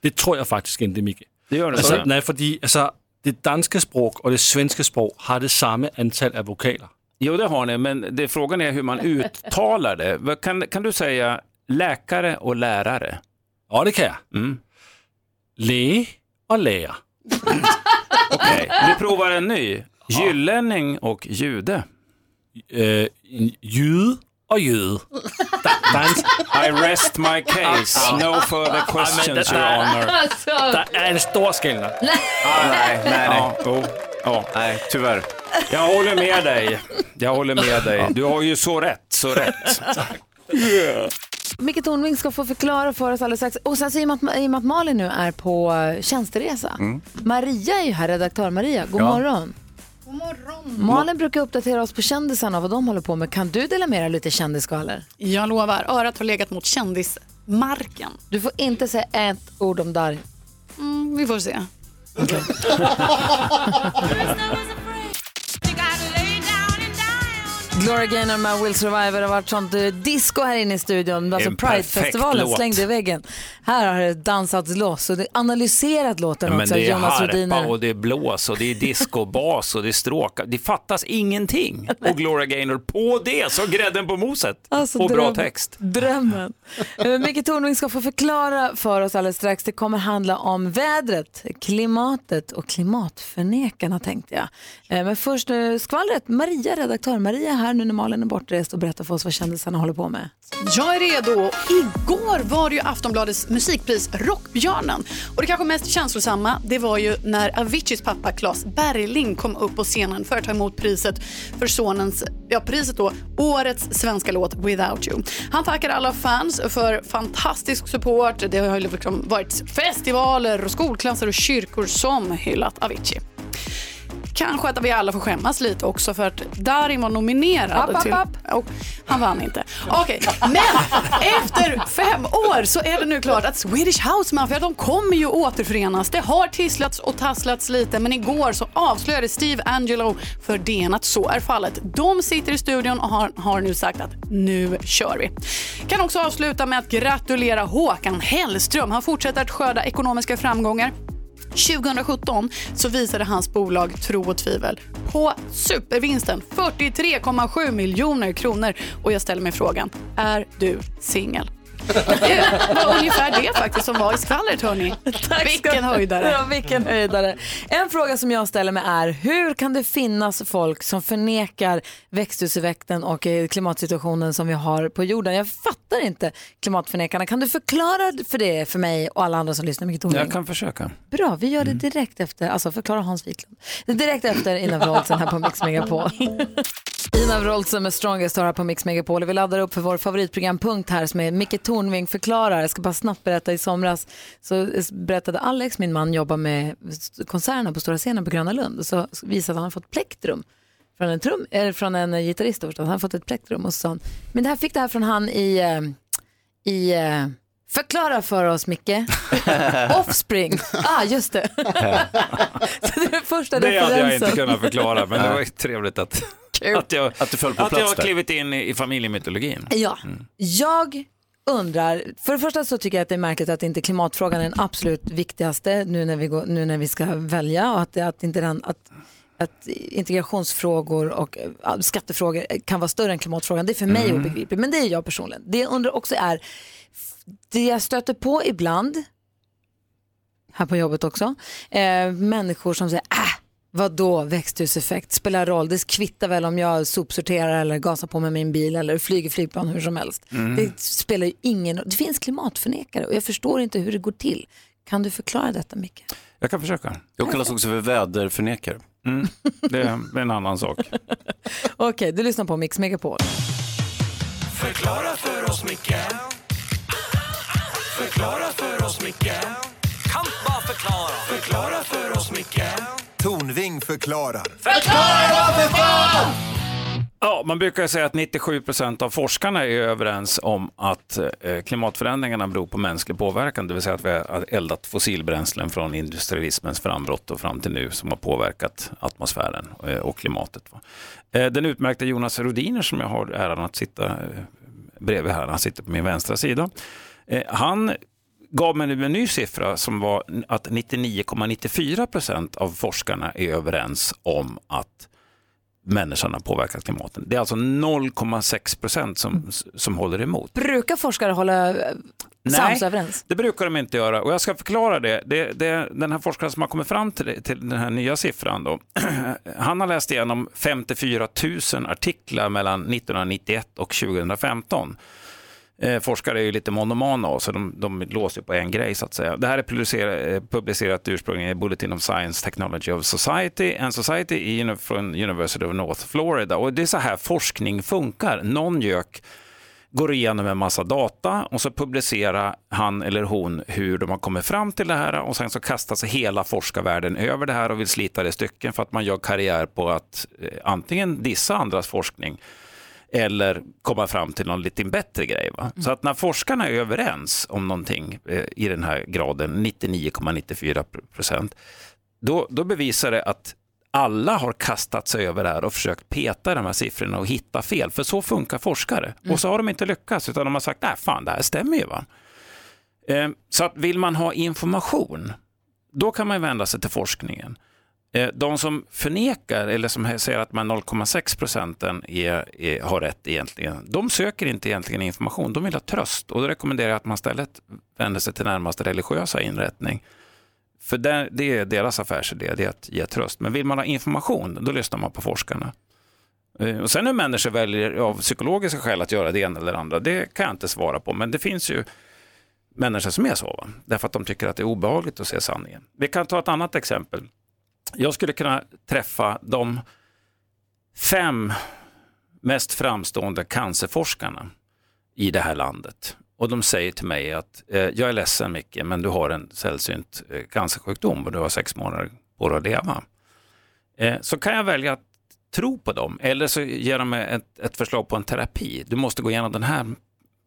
Det tror jag faktiskt inte, Micke.
Det gör det
Altså,
så?
nej, fordi altså, det danske sprog og det svenske sprog har det samme antal af vokaler.
Jo, det har ni, men det, frågan är hur man uttalar det. Kan, kan du säga läkare och lärare?
Ja, det kan jag.
Mm.
Læge og lærer.
Okej, vi provar en ny. Gyllänning och jude.
Øh, en er en,
I rest my case. No further questions, your honor.
der er en stor skillnad.
Nej, nej, nej.
Ja, jo, ja.
Nej, tyvärr.
Jag håller med dig. Jag håller med dig. Du har ju så rätt, så rätt.
Micke Tornving ska få förklara för oss alldeles strax. Och sen så i och med att, i och med att Malin nu är på eh, tjänsteresa. Maria är ju här, redaktör Maria. God
Ja.
morgon. God morgon. Malin brukar uppdatera oss på kändisarna och vad de håller på med. Kan du dela med dig lite kändisskvaller?
Jag lovar, örat har legat mot kändismarken.
Du får inte säga ett ord om Darj.
Mm, vi får se.
Gloria Gaynor med Will Survivor det har varit sånt eh, disco här inne i studion. Alltså Pride-festivalen slängde i väggen. Här har det dansats loss och analyserat låten
Men
också.
det är
Jonas
harpa
Rhodiner.
och det är blås och det är disco, bas och det är stråk. Det fattas ingenting. Och Gloria Gaynor på det, så grädden på moset.
Alltså,
och bra
dröm-
text.
Drömmen. Eh, Micke Tornving ska få förklara för oss alldeles strax. Det kommer handla om vädret, klimatet och klimatförnekarna tänkte jag. Eh, Men först skvallret. Maria, redaktör Maria är här nu när Malin är bortrest och berättar för oss vad kändisarna håller på med.
Jag är redo. Igår var det ju Aftonbladets musikpris Rockbjörnen. Och det kanske mest känslosamma det var ju när Aviciis pappa Claes Bergling kom upp på scenen för att ta emot priset för sonens, ja priset då, årets svenska låt Without You. Han tackar alla fans för fantastisk support. Det har ju liksom varit festivaler, och skolklasser och kyrkor som hyllat Avicii. Kanske att vi alla får skämmas lite också för att Darin var nominerad
App, app,
till...
app.
Oh, han vann inte. Okej, men efter fem år så är det nu klart att Swedish House Mafia, de kommer ju återförenas. Det har tisslats och tasslats lite, men igår så avslöjade Steve Angelo för DN att så är fallet. De sitter i studion och har, har nu sagt att nu kör vi. Kan också avsluta med att gratulera Håkan Hellström. Han fortsätter att skörda ekonomiska framgångar. 2017 så visade hans bolag Tro och Tvivel på supervinsten 43,7 miljoner kronor och jag ställer mig frågan, är du singel? Det var ungefär det faktiskt som var i skvallret hörni. Vilken höjdare.
Ja, vilken höjdare. En fråga som jag ställer mig är, hur kan det finnas folk som förnekar växthuseffekten och eh, klimatsituationen som vi har på jorden? Jag fattar inte klimatförnekarna. Kan du förklara för det för mig och alla andra som lyssnar? Tornving?
Jag kan försöka.
Bra, vi gör det direkt efter, alltså förklara Hans Wiklund. Direkt efter Wroldsen här på Mix Megapol. Ina Wroldsen med Strongest har här på Mix Megapol. Vi laddar upp för vår favoritprogrampunkt här som är Micke Tornving förklarar. Jag ska bara snabbt berätta, i somras så berättade Alex, min man, jobbar med konserterna på Stora scenen på Gröna Lund. Och så visade han att han fått plektrum från en, trum, eller från en gitarrist. då förstås. Han fått ett plektrum och så sa han, men det här fick det här från han i, eh, i eh, Förklara för oss Micke. Offspring. Ah, just det. så det är första
Det hade jag
referensen.
inte kunnat förklara, men det var ju trevligt att, att, jag,
Att du föll på
att jag
plats
har
där.
klivit in i, i familjemytologin.
Ja, jag undrar, för det första så tycker jag att det är märkligt att inte klimatfrågan är den absolut viktigaste nu när vi, går, nu när vi ska välja och att, det- att, inte den, att, att integrationsfrågor och skattefrågor kan vara större än klimatfrågan. Det är för mig obegripligt, men det är jag personligen. Det jag undrar också är, det jag stöter på ibland, här på jobbet också, eh, människor som säger äh, Vadå växthuseffekt? Spelar roll. Det kvittar väl om jag sopsorterar eller gasar på med min bil eller flyger flygplan hur som helst. Det spelar ju ingen roll. Det finns klimatförnekare och jag förstår inte hur det går till. Kan du förklara detta Micke?
Jag kan försöka.
Jag kallas också för väderförnekare.
Mm. Det är en annan sak.
Okej, du lyssnar på Mix Megapol.
Förklara för oss, Micke Förklara för oss, Micke Kan bara
förklara? Förklara för oss, Micke
Tornving förklarar.
Ja, man brukar säga att 97 procent av forskarna är överens om att eh, klimatförändringarna beror på mänsklig påverkan, det vill säga att vi har eldat fossilbränslen från industrialismens frambrott och fram till nu som har påverkat atmosfären eh, och klimatet. Eh, Den utmärkte Jonas Rodiner som jag har äran att sitta bredvid här, han sitter på min vänstra sida. Han gav nu en ny siffra som var att 99,94 procent av forskarna är överens om att människan har påverkat klimatet. Det är alltså 0,6 procent som, som håller emot.
Brukar forskare hålla eh, sams överens?
det brukar de inte göra och jag ska förklara det. det, det den här forskaren som har kommit fram till, till den här nya siffran, då, han har läst igenom 54 000 artiklar mellan 1991 och 2015. Eh, forskare är ju lite monomana så de, de låser på en grej så att säga. Det här är publicerat, eh, publicerat ursprungligen i Bulletin of Science Technology of Society, en society i, från University of North Florida. Och det är så här forskning funkar. Någon gök går igenom en massa data och så publicerar han eller hon hur de har kommit fram till det här och sen så kastar sig hela forskarvärlden över det här och vill slita det i stycken för att man gör karriär på att eh, antingen dissa andras forskning eller komma fram till någon lite bättre grej. Va? Så att när forskarna är överens om någonting eh, i den här graden, 99,94 procent, då, då bevisar det att alla har kastat sig över det här och försökt peta de här siffrorna och hitta fel, för så funkar forskare. Och så har de inte lyckats, utan de har sagt, nej fan, det här stämmer ju. Va? Eh, Så att vill man ha information, då kan man vända sig till forskningen. Eh, de som förnekar eller som säger att man 0,6 procenten är, är, har rätt egentligen, de söker inte egentligen information, de vill ha tröst. Och då rekommenderar jag att man istället vänder sig till närmaste religiösa inrättning. För det, det är deras affärsidé, det är att ge tröst. Men vill man ha information, då lyssnar man på forskarna. Eh, och sen hur människor väljer av psykologiska skäl att göra det ena eller andra, det kan jag inte svara på. Men det finns ju människor som är så, va? därför att de tycker att det är obehagligt att se sanningen. Vi kan ta ett annat exempel. Jag skulle kunna träffa de fem mest framstående cancerforskarna i det här landet. Och de säger till mig att eh, jag är ledsen Micke, men du har en sällsynt eh, cancersjukdom och du har sex månader på dig att leva. Eh, så kan jag välja att tro på dem eller så ger de mig ett, ett förslag på en terapi. Du måste gå igenom den här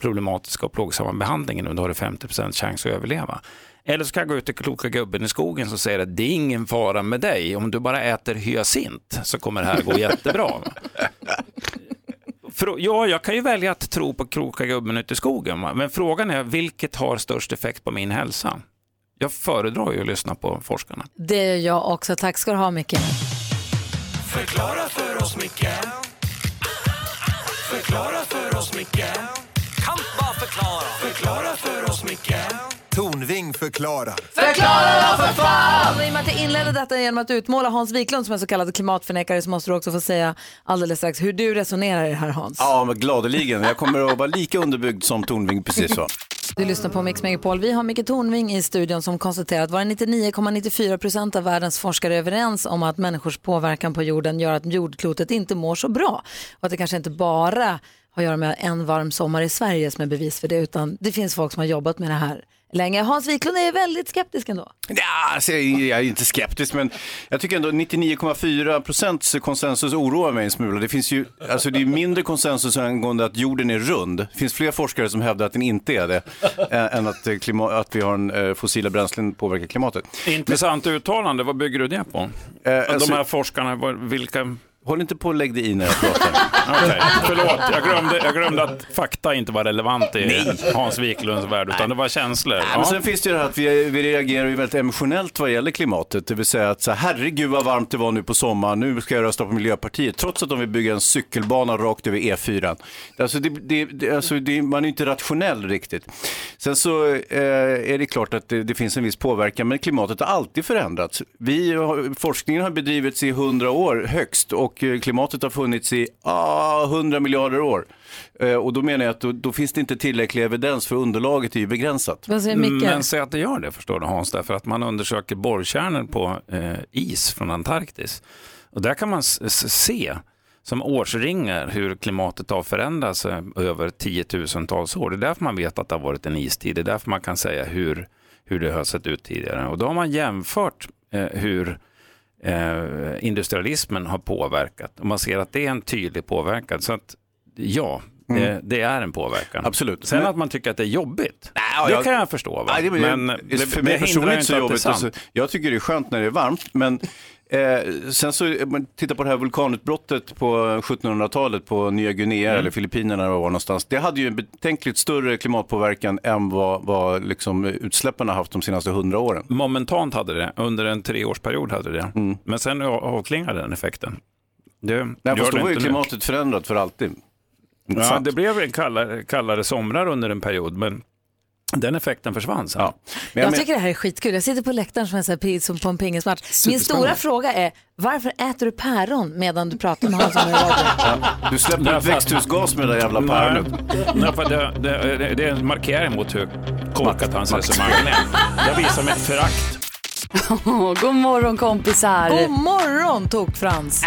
problematiska och plågsamma behandlingen och då har du 50% chans att överleva. Eller så kan jag gå ut till kloka gubben i skogen som säger att det är ingen fara med dig. Om du bara äter hyacint så kommer det här gå jättebra. För, ja, jag kan ju välja att tro på kloka gubben ute i skogen. va? Men frågan är vilket har störst effekt på min hälsa? Jag föredrar ju att lyssna på forskarna.
Det gör jag också. Tack ska du ha, Micke.
Förklara för oss, Micke Förklara för oss, Micke Kan bara förklara Förklara för oss, Micke
Tornving förklarar.
Och I och med att jag inledde detta genom att utmåla Hans Wiklund som en så kallad klimatförnekare så måste du också få säga alldeles strax hur du resonerar i det här Hans.
Ja, men gladeligen. Jag kommer att vara lika underbyggd som Tornving precis var.
Du lyssnar på Mix Megapol. Vi har Micke Tornving i studion som konstaterar att var 99,94 procent av världens forskare är överens om att människors påverkan på jorden gör att jordklotet inte mår så bra. Och att det kanske inte bara har att göra med en varm sommar i Sverige som är bevis för det, utan det finns folk som har jobbat med det här länge. Hans Wiklund är väldigt skeptisk ändå.
Ja, alltså, jag är- inte skeptisk, men jag tycker ändå 99,4 procents konsensus oroar mig en smula. Det finns ju, alltså det är mindre konsensus angående att jorden är rund. Det finns fler forskare som hävdar att den inte är det, än att, eh, klima, att vi har en, eh, fossila bränslen påverkar klimatet.
Intressant uttalande, vad bygger du det på?
alltså-
De här forskarna, vilka...
Håll inte på att lägga dig i när jag pratar.
Okej, förlåt. Jag glömde, jag glömde att fakta inte var relevant i Hans Wiklunds värld, utan det var känslor.
Nej, men sen finns det ju det här att vi, vi reagerar ju väldigt emotionellt vad gäller klimatet. Det vill säga att så här, herregud vad varmt det var nu på sommaren, nu ska jag rösta på Miljöpartiet. Trots att de vill bygga en cykelbana rakt över E4. Alltså, det, det, det, alltså man är inte rationell riktigt. Sen så eh, är det klart att det, finns en viss påverkan, men klimatet har alltid förändrats. Vi forskningen har bedrivits i 100 år högst och eh, klimatet har funnits i ah, 100 miljarder år. Eh, och då menar jag att då, då finns det inte tillräcklig evidens för underlaget är ju begränsat.
Vad säger Micke?
Mm, Men säg att det gör det, förstår du Hans, därför att man undersöker borrkärnor på eh, is från Antarktis. Och där kan man se som årsringar hur klimatet har förändrats eh, över tiotusentals år. Det är därför man vet att det har varit en istid. Det är därför man kan säga hur, hur det har sett ut tidigare. Och då har man jämfört eh, hur industrialismen har påverkat. Och man ser att det är en tydlig påverkan. Så att ja, det, det är en påverkan.
Absolut.
Sen
Men-
att man tycker att det är jobbigt,
Ja,
det
jag-
kan jag förstå. Va?
Nej, det,
men
men,
det,
för mig personligen så jobbigt. Alltså, jag tycker det är skönt när det är varmt, men eh, sen så, om man tittar på det här vulkanutbrottet på 1700-talet på Nya Guinea
Mm.
eller Filippinerna var någonstans. Det hade ju en betänkligt större klimatpåverkan än vad, vad liksom utsläppen har haft de senaste hundra åren.
Momentant hade det, under en treårsperiod hade det. Men sen avklingade den effekten. Det
Nej, fast då var ju
inte nu.
klimatet förändrat för alltid.
Ja, det blev en kallare, kallare somrar under en period, men den effekten försvann sen.
Ja.
Jag, tycker det här är skitkul. Jag sitter på läktaren som, en sån här som på en pingismatch. Min stora fråga är, varför äter du päron medan du pratar med Hansson i?
Ja, du släpper ut växthusgas med det där jävla päronet.
det, det, det är en markering mot hur korkat hans resonemang är. Jag visar mitt förakt.
God morgon kompisar.
God morgon Tok-Frans.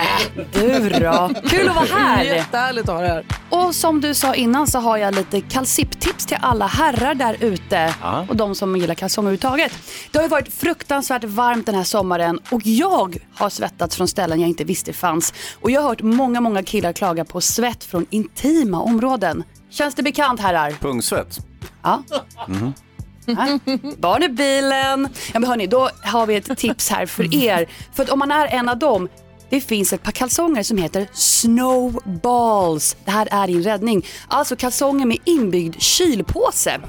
Du då? Kul att vara här.
Jättehärligt att ha dig här.
Och som du sa innan så har jag lite kalsipptips till alla herrar där ute och de som gillar kalsonger överhuvudtaget. Det har ju varit fruktansvärt varmt den här sommaren och jag har svettats från ställen jag inte visste fanns. Och jag har hört många, många killar klaga på svett från intima områden. Känns det bekant herrar?
Pungsvett.
Ja.
Mhm.
Ja. Barn i bilen. Ja, men hörni, då har vi ett tips här för er. För att om man är en av dem, det finns ett par kalsonger som heter Snowballs. Det här är din räddning. Alltså kalsonger med inbyggd kylpåse.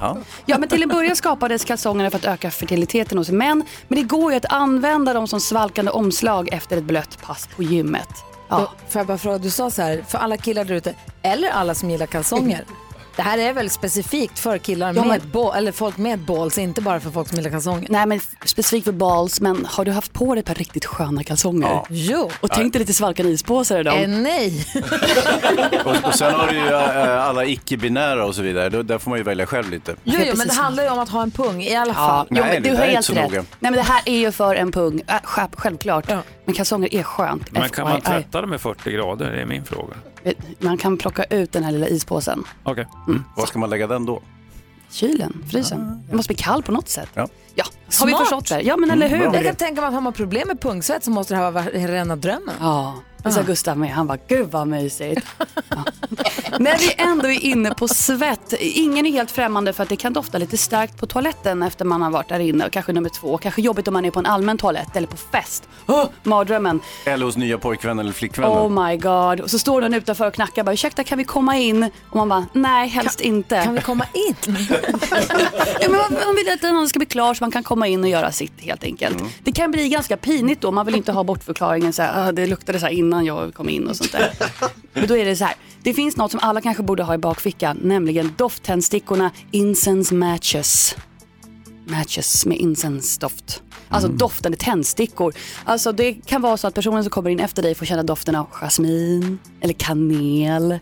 Ja. men till en början skapades kalsongerna för att öka fertiliteten hos män. Men det går ju att använda dem som svalkande omslag efter ett blött pass på gymmet.
Då, får jag bara fråga, du sa så här, för alla killar där ute, eller alla som gillar kalsonger. Det här är väl specifikt för killar
Ja,
med
men-
bå- eller folk med balls, inte bara för folk som gillar kalsonger.
Nej men specifikt för balls, men har du haft på dig ett par riktigt sköna kalsonger?
Jo.
Och tänk dig lite svalkande ispåsar i dem.
Eh, nej.
Och, och sen har du ju äh, alla icke-binära och så vidare. Då, där får man ju välja själv lite.
Jo, jo, men det handlar ju om att ha en pung i alla
Ja,
fall.
jo, men du
det
har
där är
helt
inte så
rätt.
noga.
Nej men det här är ju för en pung, äh, själv- självklart. Men kalsonger är skönt.
Men kan man tvätta dem med 40 grader? Det är min fråga.
Man kan plocka ut den här lilla ispåsen.
Okej.
Var ska man lägga den då?
Kylen, frysen. Det måste bli kall på något sätt.
Ja.
Ja, har vi förstått det? Ja men eller hur?
Jag kan tänka mig att har man problem med pungsvett så måste det här vara rena drömmen.
Ja, det sa Gustav med. Han bara, gud vad mysigt. Ja. När vi ändå är inne på svett, ingen är helt främmande för att det kan dofta lite starkt på toaletten efter man har varit där inne. Och kanske nummer två, kanske jobbigt om man är på en allmän toalett eller på fest. Oh, mardrömmen.
Eller hos nya pojkvän eller flickvän.
Oh my god. Och så står den utanför och knackar bara, ursäkta kan vi komma in? Och man bara, nej helst inte.
Kan vi komma in?
ja, men man, man vill att den ska bli klar så man kan komma in och göra sitt helt enkelt. Det kan bli ganska pinigt då, man vill inte ha bortförklaringen så här, "Ah, det luktade så här innan jag kom in och sånt där. Men då är det så här, det finns något som alla kanske borde ha i bakfickan, nämligen dofttändstickorna Incense Matches. Matches med incense-doft. Alltså doftande tändstickor. Alltså det kan vara så att personen som kommer in efter dig får känna doften av jasmin eller kanel.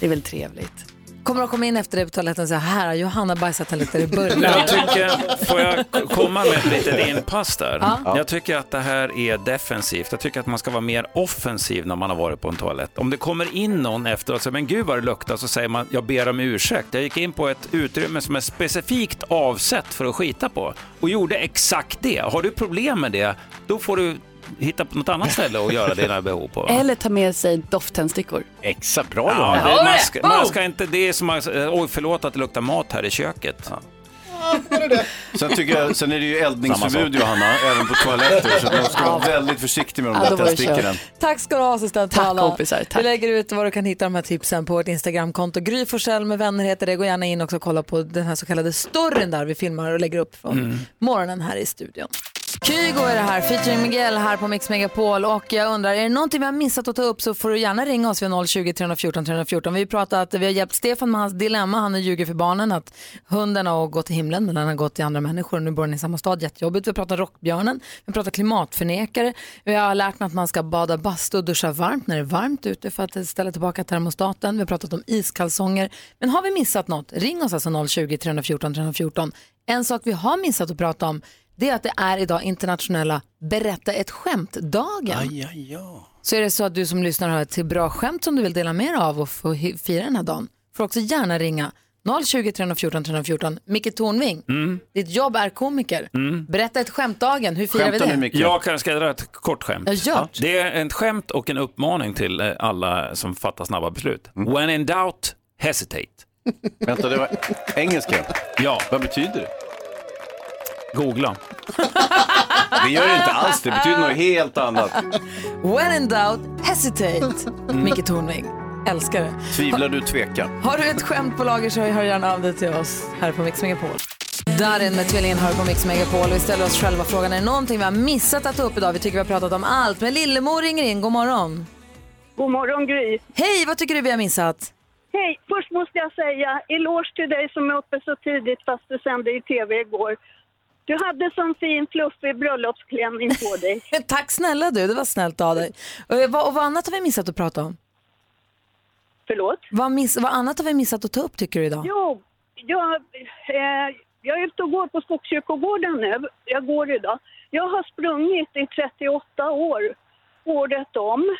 Det är väl trevligt.
Kommer de komma in efter dig på toaletten och säga, här har Johanna bajsat, han luktar i början.
Jag tycker, får jag komma med ett litet inpass där?
Ja.
Jag tycker att det här är defensivt. Jag tycker att man ska vara mer offensiv när man har varit på en toalett. Om det kommer in någon efteråt och säger, men gud vad det luktar, så säger man, jag ber om ursäkt. Jag gick in på ett utrymme som är specifikt avsett för att skita på och gjorde exakt det. Har du problem med det, då får du hitta på något annat ställe och göra dina behov på.
Eller ta med sig dofttändstickor.
Exakt, bra
Ja,
Johanna.
det, man, ska, man ska inte, det är som att, oj förlåt att det luktar mat här i köket.
Sen, tycker jag, sen är det ju eldningsförbud. Johanna, även på toaletter. Så man ska vara väldigt försiktig med de
Ja,
där
var det
tändstickorna.
Tack ska du ha assistent
Tack, kompisar, tack.
Vi lägger ut var du kan hitta de här tipsen på vårt Instagramkonto. Gry Forssell med vänner heter det. Gå gärna in också och kolla på den här så kallade storyn där vi filmar och lägger upp från
Mm.
morgonen här i studion. Kygo är det här, featuring Miguel här på Mix Megapol och jag undrar, är det någonting vi har missat att ta upp så får du gärna ringa oss vid 020 314 314. Vi har pratat, vi har hjälpt Stefan med hans dilemma, han ljuger för barnen att hunden har gått till himlen men den har gått till andra människor och nu bor den i samma stad, jättejobbigt. Vi har pratat rockbjörnen, vi har pratat klimatförnekare, vi har lärt mig att man ska bada bastu och duscha varmt när det är varmt ute för att ställa tillbaka termostaten. Vi har pratat om iskalsonger. Men har vi missat något, ring oss alltså 020 314 314. En sak vi har missat att prata om det är att det är idag internationella berätta ett skämt-dagen.
Aj, aj, ja.
Så är det så att du som lyssnar har ett till bra skämt som du vill dela med dig av och få fira den här dagen får också gärna ringa 020 314 314. Micke Tornving,
Mm.
ditt jobb är komiker.
Mm.
Berätta ett skämtdagen, hur firar vi det?
Jag kan, ska jag dra ett kort skämt?
Ja.
Det är ett skämt och en uppmaning till eh, alla som fattar snabba beslut. When in doubt, hesitate.
Vänta, det var engelska?
Ja.
Vad betyder det?
Googla.
Det gör det inte alls, det betyder något helt annat.
When in doubt, hesitate. Micke Tornving, älskar det.
Tvivlar du, tveka.
Har du ett skämt på lager så hör gärna av dig till oss här på Mix Megapol. Darin med Tvillingen hör på Mix Megapol. Vi ställer oss själva frågan, är det någonting vi har missat att ta upp idag? Vi tycker vi har pratat om allt. Men Lillemor ringer in, god morgon.
God morgon Gry.
Hej, vad tycker du vi har missat?
Hej, först måste jag säga eloge till dig som är uppe så tidigt fast du sände i tv igår. Du hade sån fin fluffig bröllopsklänning på dig.
Tack snälla du, det var snällt av dig. Och vad, och vad annat har vi missat att prata om?
Förlåt?
Vad, miss, vad annat har vi missat att ta upp tycker du idag?
Jo, jag, eh, jag är ute och går på Skogskyrkogården nu. Jag går idag. Jag har sprungit i 38 år, året om.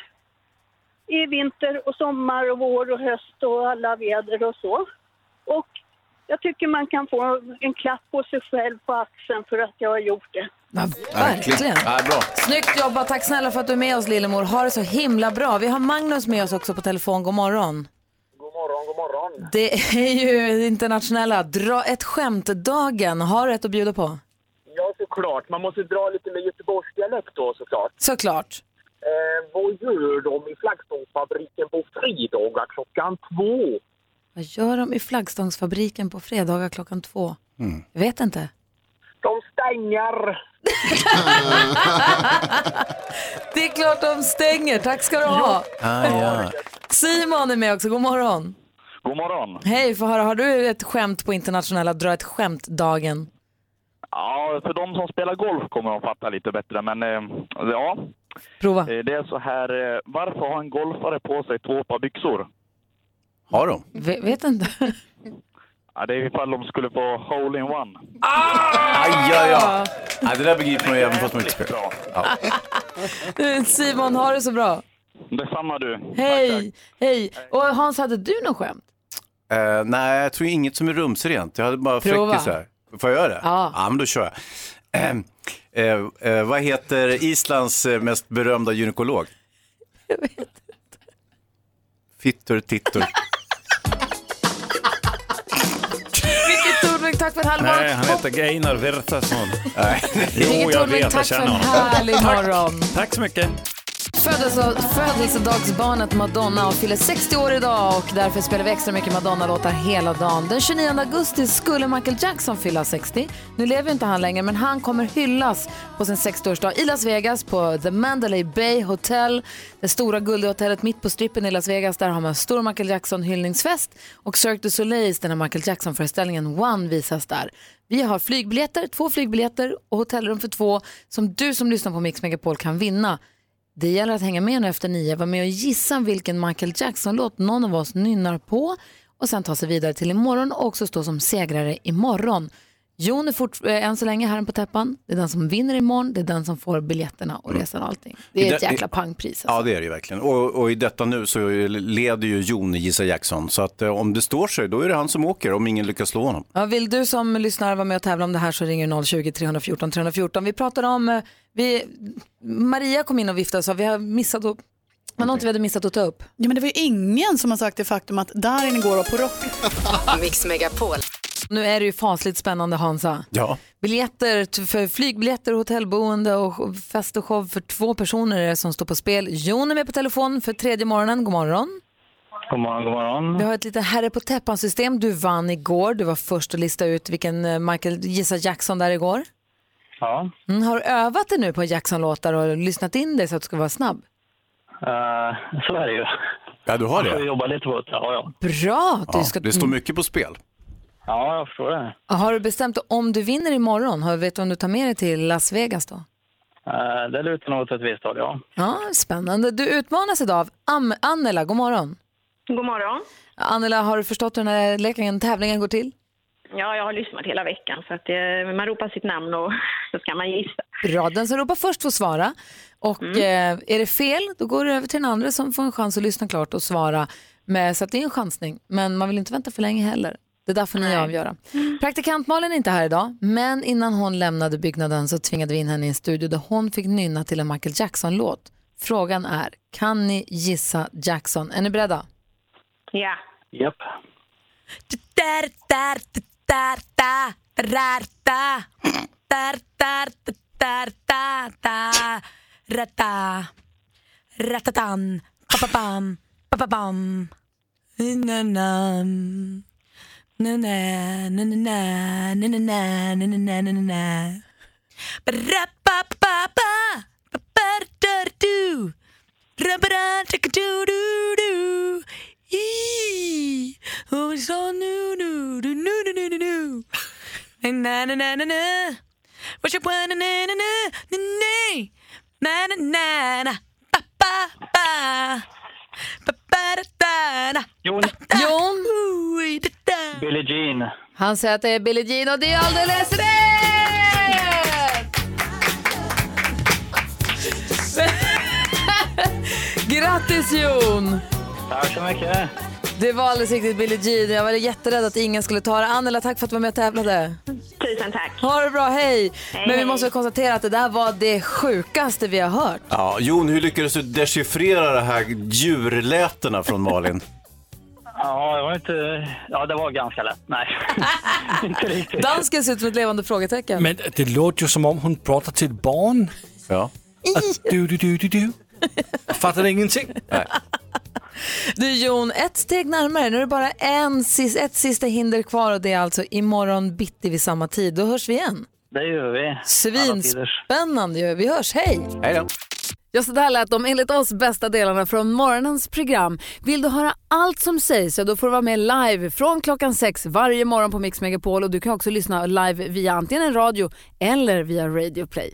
I vinter och sommar och vår och höst och alla väder och så. Och jag tycker man kan få en klapp på sig själv på axeln för att jag har gjort det.
Ja, verkligen.
Ja, bra.
Snyggt jobbat, tack snälla för att du är med oss Lillemor. Ha det så himla bra. Vi har Magnus med oss också på telefon, god morgon.
God morgon, god morgon.
Det är ju internationella dra ett skämt-dagen. Har du ett att bjuda på?
Ja, såklart. Man måste dra lite med göteborgsdialekt då såklart.
Såklart.
Eh, vad gör de i flaggstångsfabriken på fredagar klockan två?
Vad gör de i flaggstångsfabriken på fredagar klockan två? Jag vet inte.
De stänger.
Det är klart de stänger. Tack ska du ha.
Ah, ja.
Simon är med också. God morgon.
God morgon.
Hej, få höra. Har du ett skämt på internationella dra ett skämt-dagen?
Ja, för de som spelar golf kommer de fatta lite bättre, men eh, ja.
Prova.
Eh, Det är så här, eh, varför har en golfare på sig två par byxor?
Har de?
V- vet inte.
Ja, det är ifall de skulle få hole in one.
Aj, ja, ja. Nej, det där begriper man ju även fast man inte spelar. Ja.
Du, Simon, har det så bra.
Detsamma du.
Hej, hej. Och Hans, hade du något skämt?
Eh, nej, jag tror inget som är rumsrent. Jag hade bara
Prova.
fräckisar. Får jag göra det?
Ja.
Ja, men då kör jag. Eh, eh, eh, vad heter Islands eh, mest berömda gynekolog?
Jag vet inte.
Fittor Tittor.
För halvår.
Nej, han heter Geinar Virtason.
Nej.
Jo, jag vet, jag
tack för
känner
en
honom.
härlig morgon.
Tack så mycket.
Födelsedagsbarnet Madonna och fyller 60 år idag och därför spelar vi extra mycket Madonna-låtar hela dagen. Den 29 augusti skulle Michael Jackson fylla 60. Nu lever inte han längre men han kommer hyllas på sin 60-årsdag i Las Vegas på The Mandalay Bay Hotel. Det stora guldhotellet mitt på strippen i Las Vegas. Där har man stor Michael Jackson-hyllningsfest och Cirque du Soleils, den här Michael Jackson-föreställningen One visas där. Vi har flygbiljetter, två flygbiljetter och hotellrum för två som du som lyssnar på Mix Megapol kan vinna. Det gäller att hänga med nu efter nio, vara med och gissa vilken Michael Jackson-låt någon av oss nynnar på och sen ta sig vidare till imorgon och också stå som segrare imorgon. Jon är fort, äh, än så länge herren på täppan. Det är den som vinner imorgon, det är den som får biljetterna och resan och allting. Det är
I
ett jäkla pangpris. Alltså.
Ja, det är det ju verkligen. Och, och i detta nu så leder ju Jon Gissa Jackson. Så att eh, om det står sig, då är det han som åker om ingen lyckas slå honom.
Ja, vill du som lyssnar vara med och tävla om det här så ringer du 020-314 314. Vi pratar om, eh, vi, Maria kom in och viftade och sa vi har missat att, var något vi hade missat att ta upp.
Ja, men det var ju ingen som har sagt det faktum att Darin igår var på rock.
Mix Megapol. Nu är det ju fasligt spännande Hansa.
Ja.
Biljetter för flygbiljetter, hotellboende och fest och show för två personer är det som står på spel. Jon är med på telefon för tredje morgonen. God morgon.
God morgon, god morgon.
Vi har ett litet herre på täppan-system. Du vann igår. Du var först att lista ut vilken eh, Michael gissa Jackson där igår.
Ja,
Mm, har du övat dig nu på Jackson-låtar och lyssnat in dig så att du ska vara snabb?
eh, så är det ju.
Ja, du har
Jag
det.
jobba lite på det. Ja, ja.
Bra! Du
Ja,
ska...
det står mycket på spel.
ja, jag förstår det.
Har du bestämt om du vinner imorgon? Har- Vet du om du tar med dig till Las Vegas då?
Eh, det lutar nog åt ett visst håll, ja.
Ja, spännande. Du utmanas idag av Am- Annela. God morgon.
God morgon.
Annela, har du förstått hur den här leken, tävlingen går till?
Ja, jag har lyssnat hela veckan så att eh, man ropar sitt namn och så ska man gissa.
Bra, den som ropar först får svara. Och eh, är det fel, då går det över till den andra som får en chans att lyssna klart och svara. Med, så att det är en chansning, men man vill inte vänta för länge heller. Det där får ni avgöra. Praktikant Malin är inte här idag, men innan hon lämnade byggnaden så tvingade vi in henne i en studio där hon fick nynna till en Michael Jackson-låt. Frågan är, kan ni gissa Jackson? Är ni beredda?
Ja.
Japp.
Där, där, där, där, där, där, där, där, där, där, där, rata, ratatan, papapam, papapam, nanam, nana, nanana, nanana, nanana, nanana, Ba-da-ba-ba-ba, ba-ba-da-da-do, ra-ba-da-da-da-do-do-do. Eee. Oh,
Jon. Billie Jean.
Han säger att det är Billie Jean och det är alldeles rätt! Grattis Jon!
Tack så mycket.
Det var alldeles riktigt Billie Jean. Jag var jätterädd att ingen skulle ta det. Annela, tack för att du var med och tävlade.
Tusen tack.
Ha det bra, hej!
Hej,
Men vi måste konstatera att det där var det sjukaste vi har hört.
Ja, Jon, hur lyckades du dechiffrera de här djurlätena från Malin?
Ja, det var inte... Ja, det var ganska lätt. Nej, inte riktigt.
Dansken ser ut som ett levande frågetecken.
Men det låter ju som om hon pratar till ett barn.
Ja.
Du, du, du, du, du. Jag fattar ingenting.
Du Jon, ett steg närmare. Nu är det bara en, ett sista hinder kvar och det är alltså imorgon bitti vid samma tid. Då hörs vi igen.
Det gör vi.
Svinspännande ju. Vi hörs, hej!
Hej då.
Ja, så där lät de enligt oss bästa delarna från morgonens program. Vill du höra allt som sägs så då får du vara med live från klockan sex varje morgon på Mix Megapol och du kan också lyssna live via antingen en radio eller via Radio Play.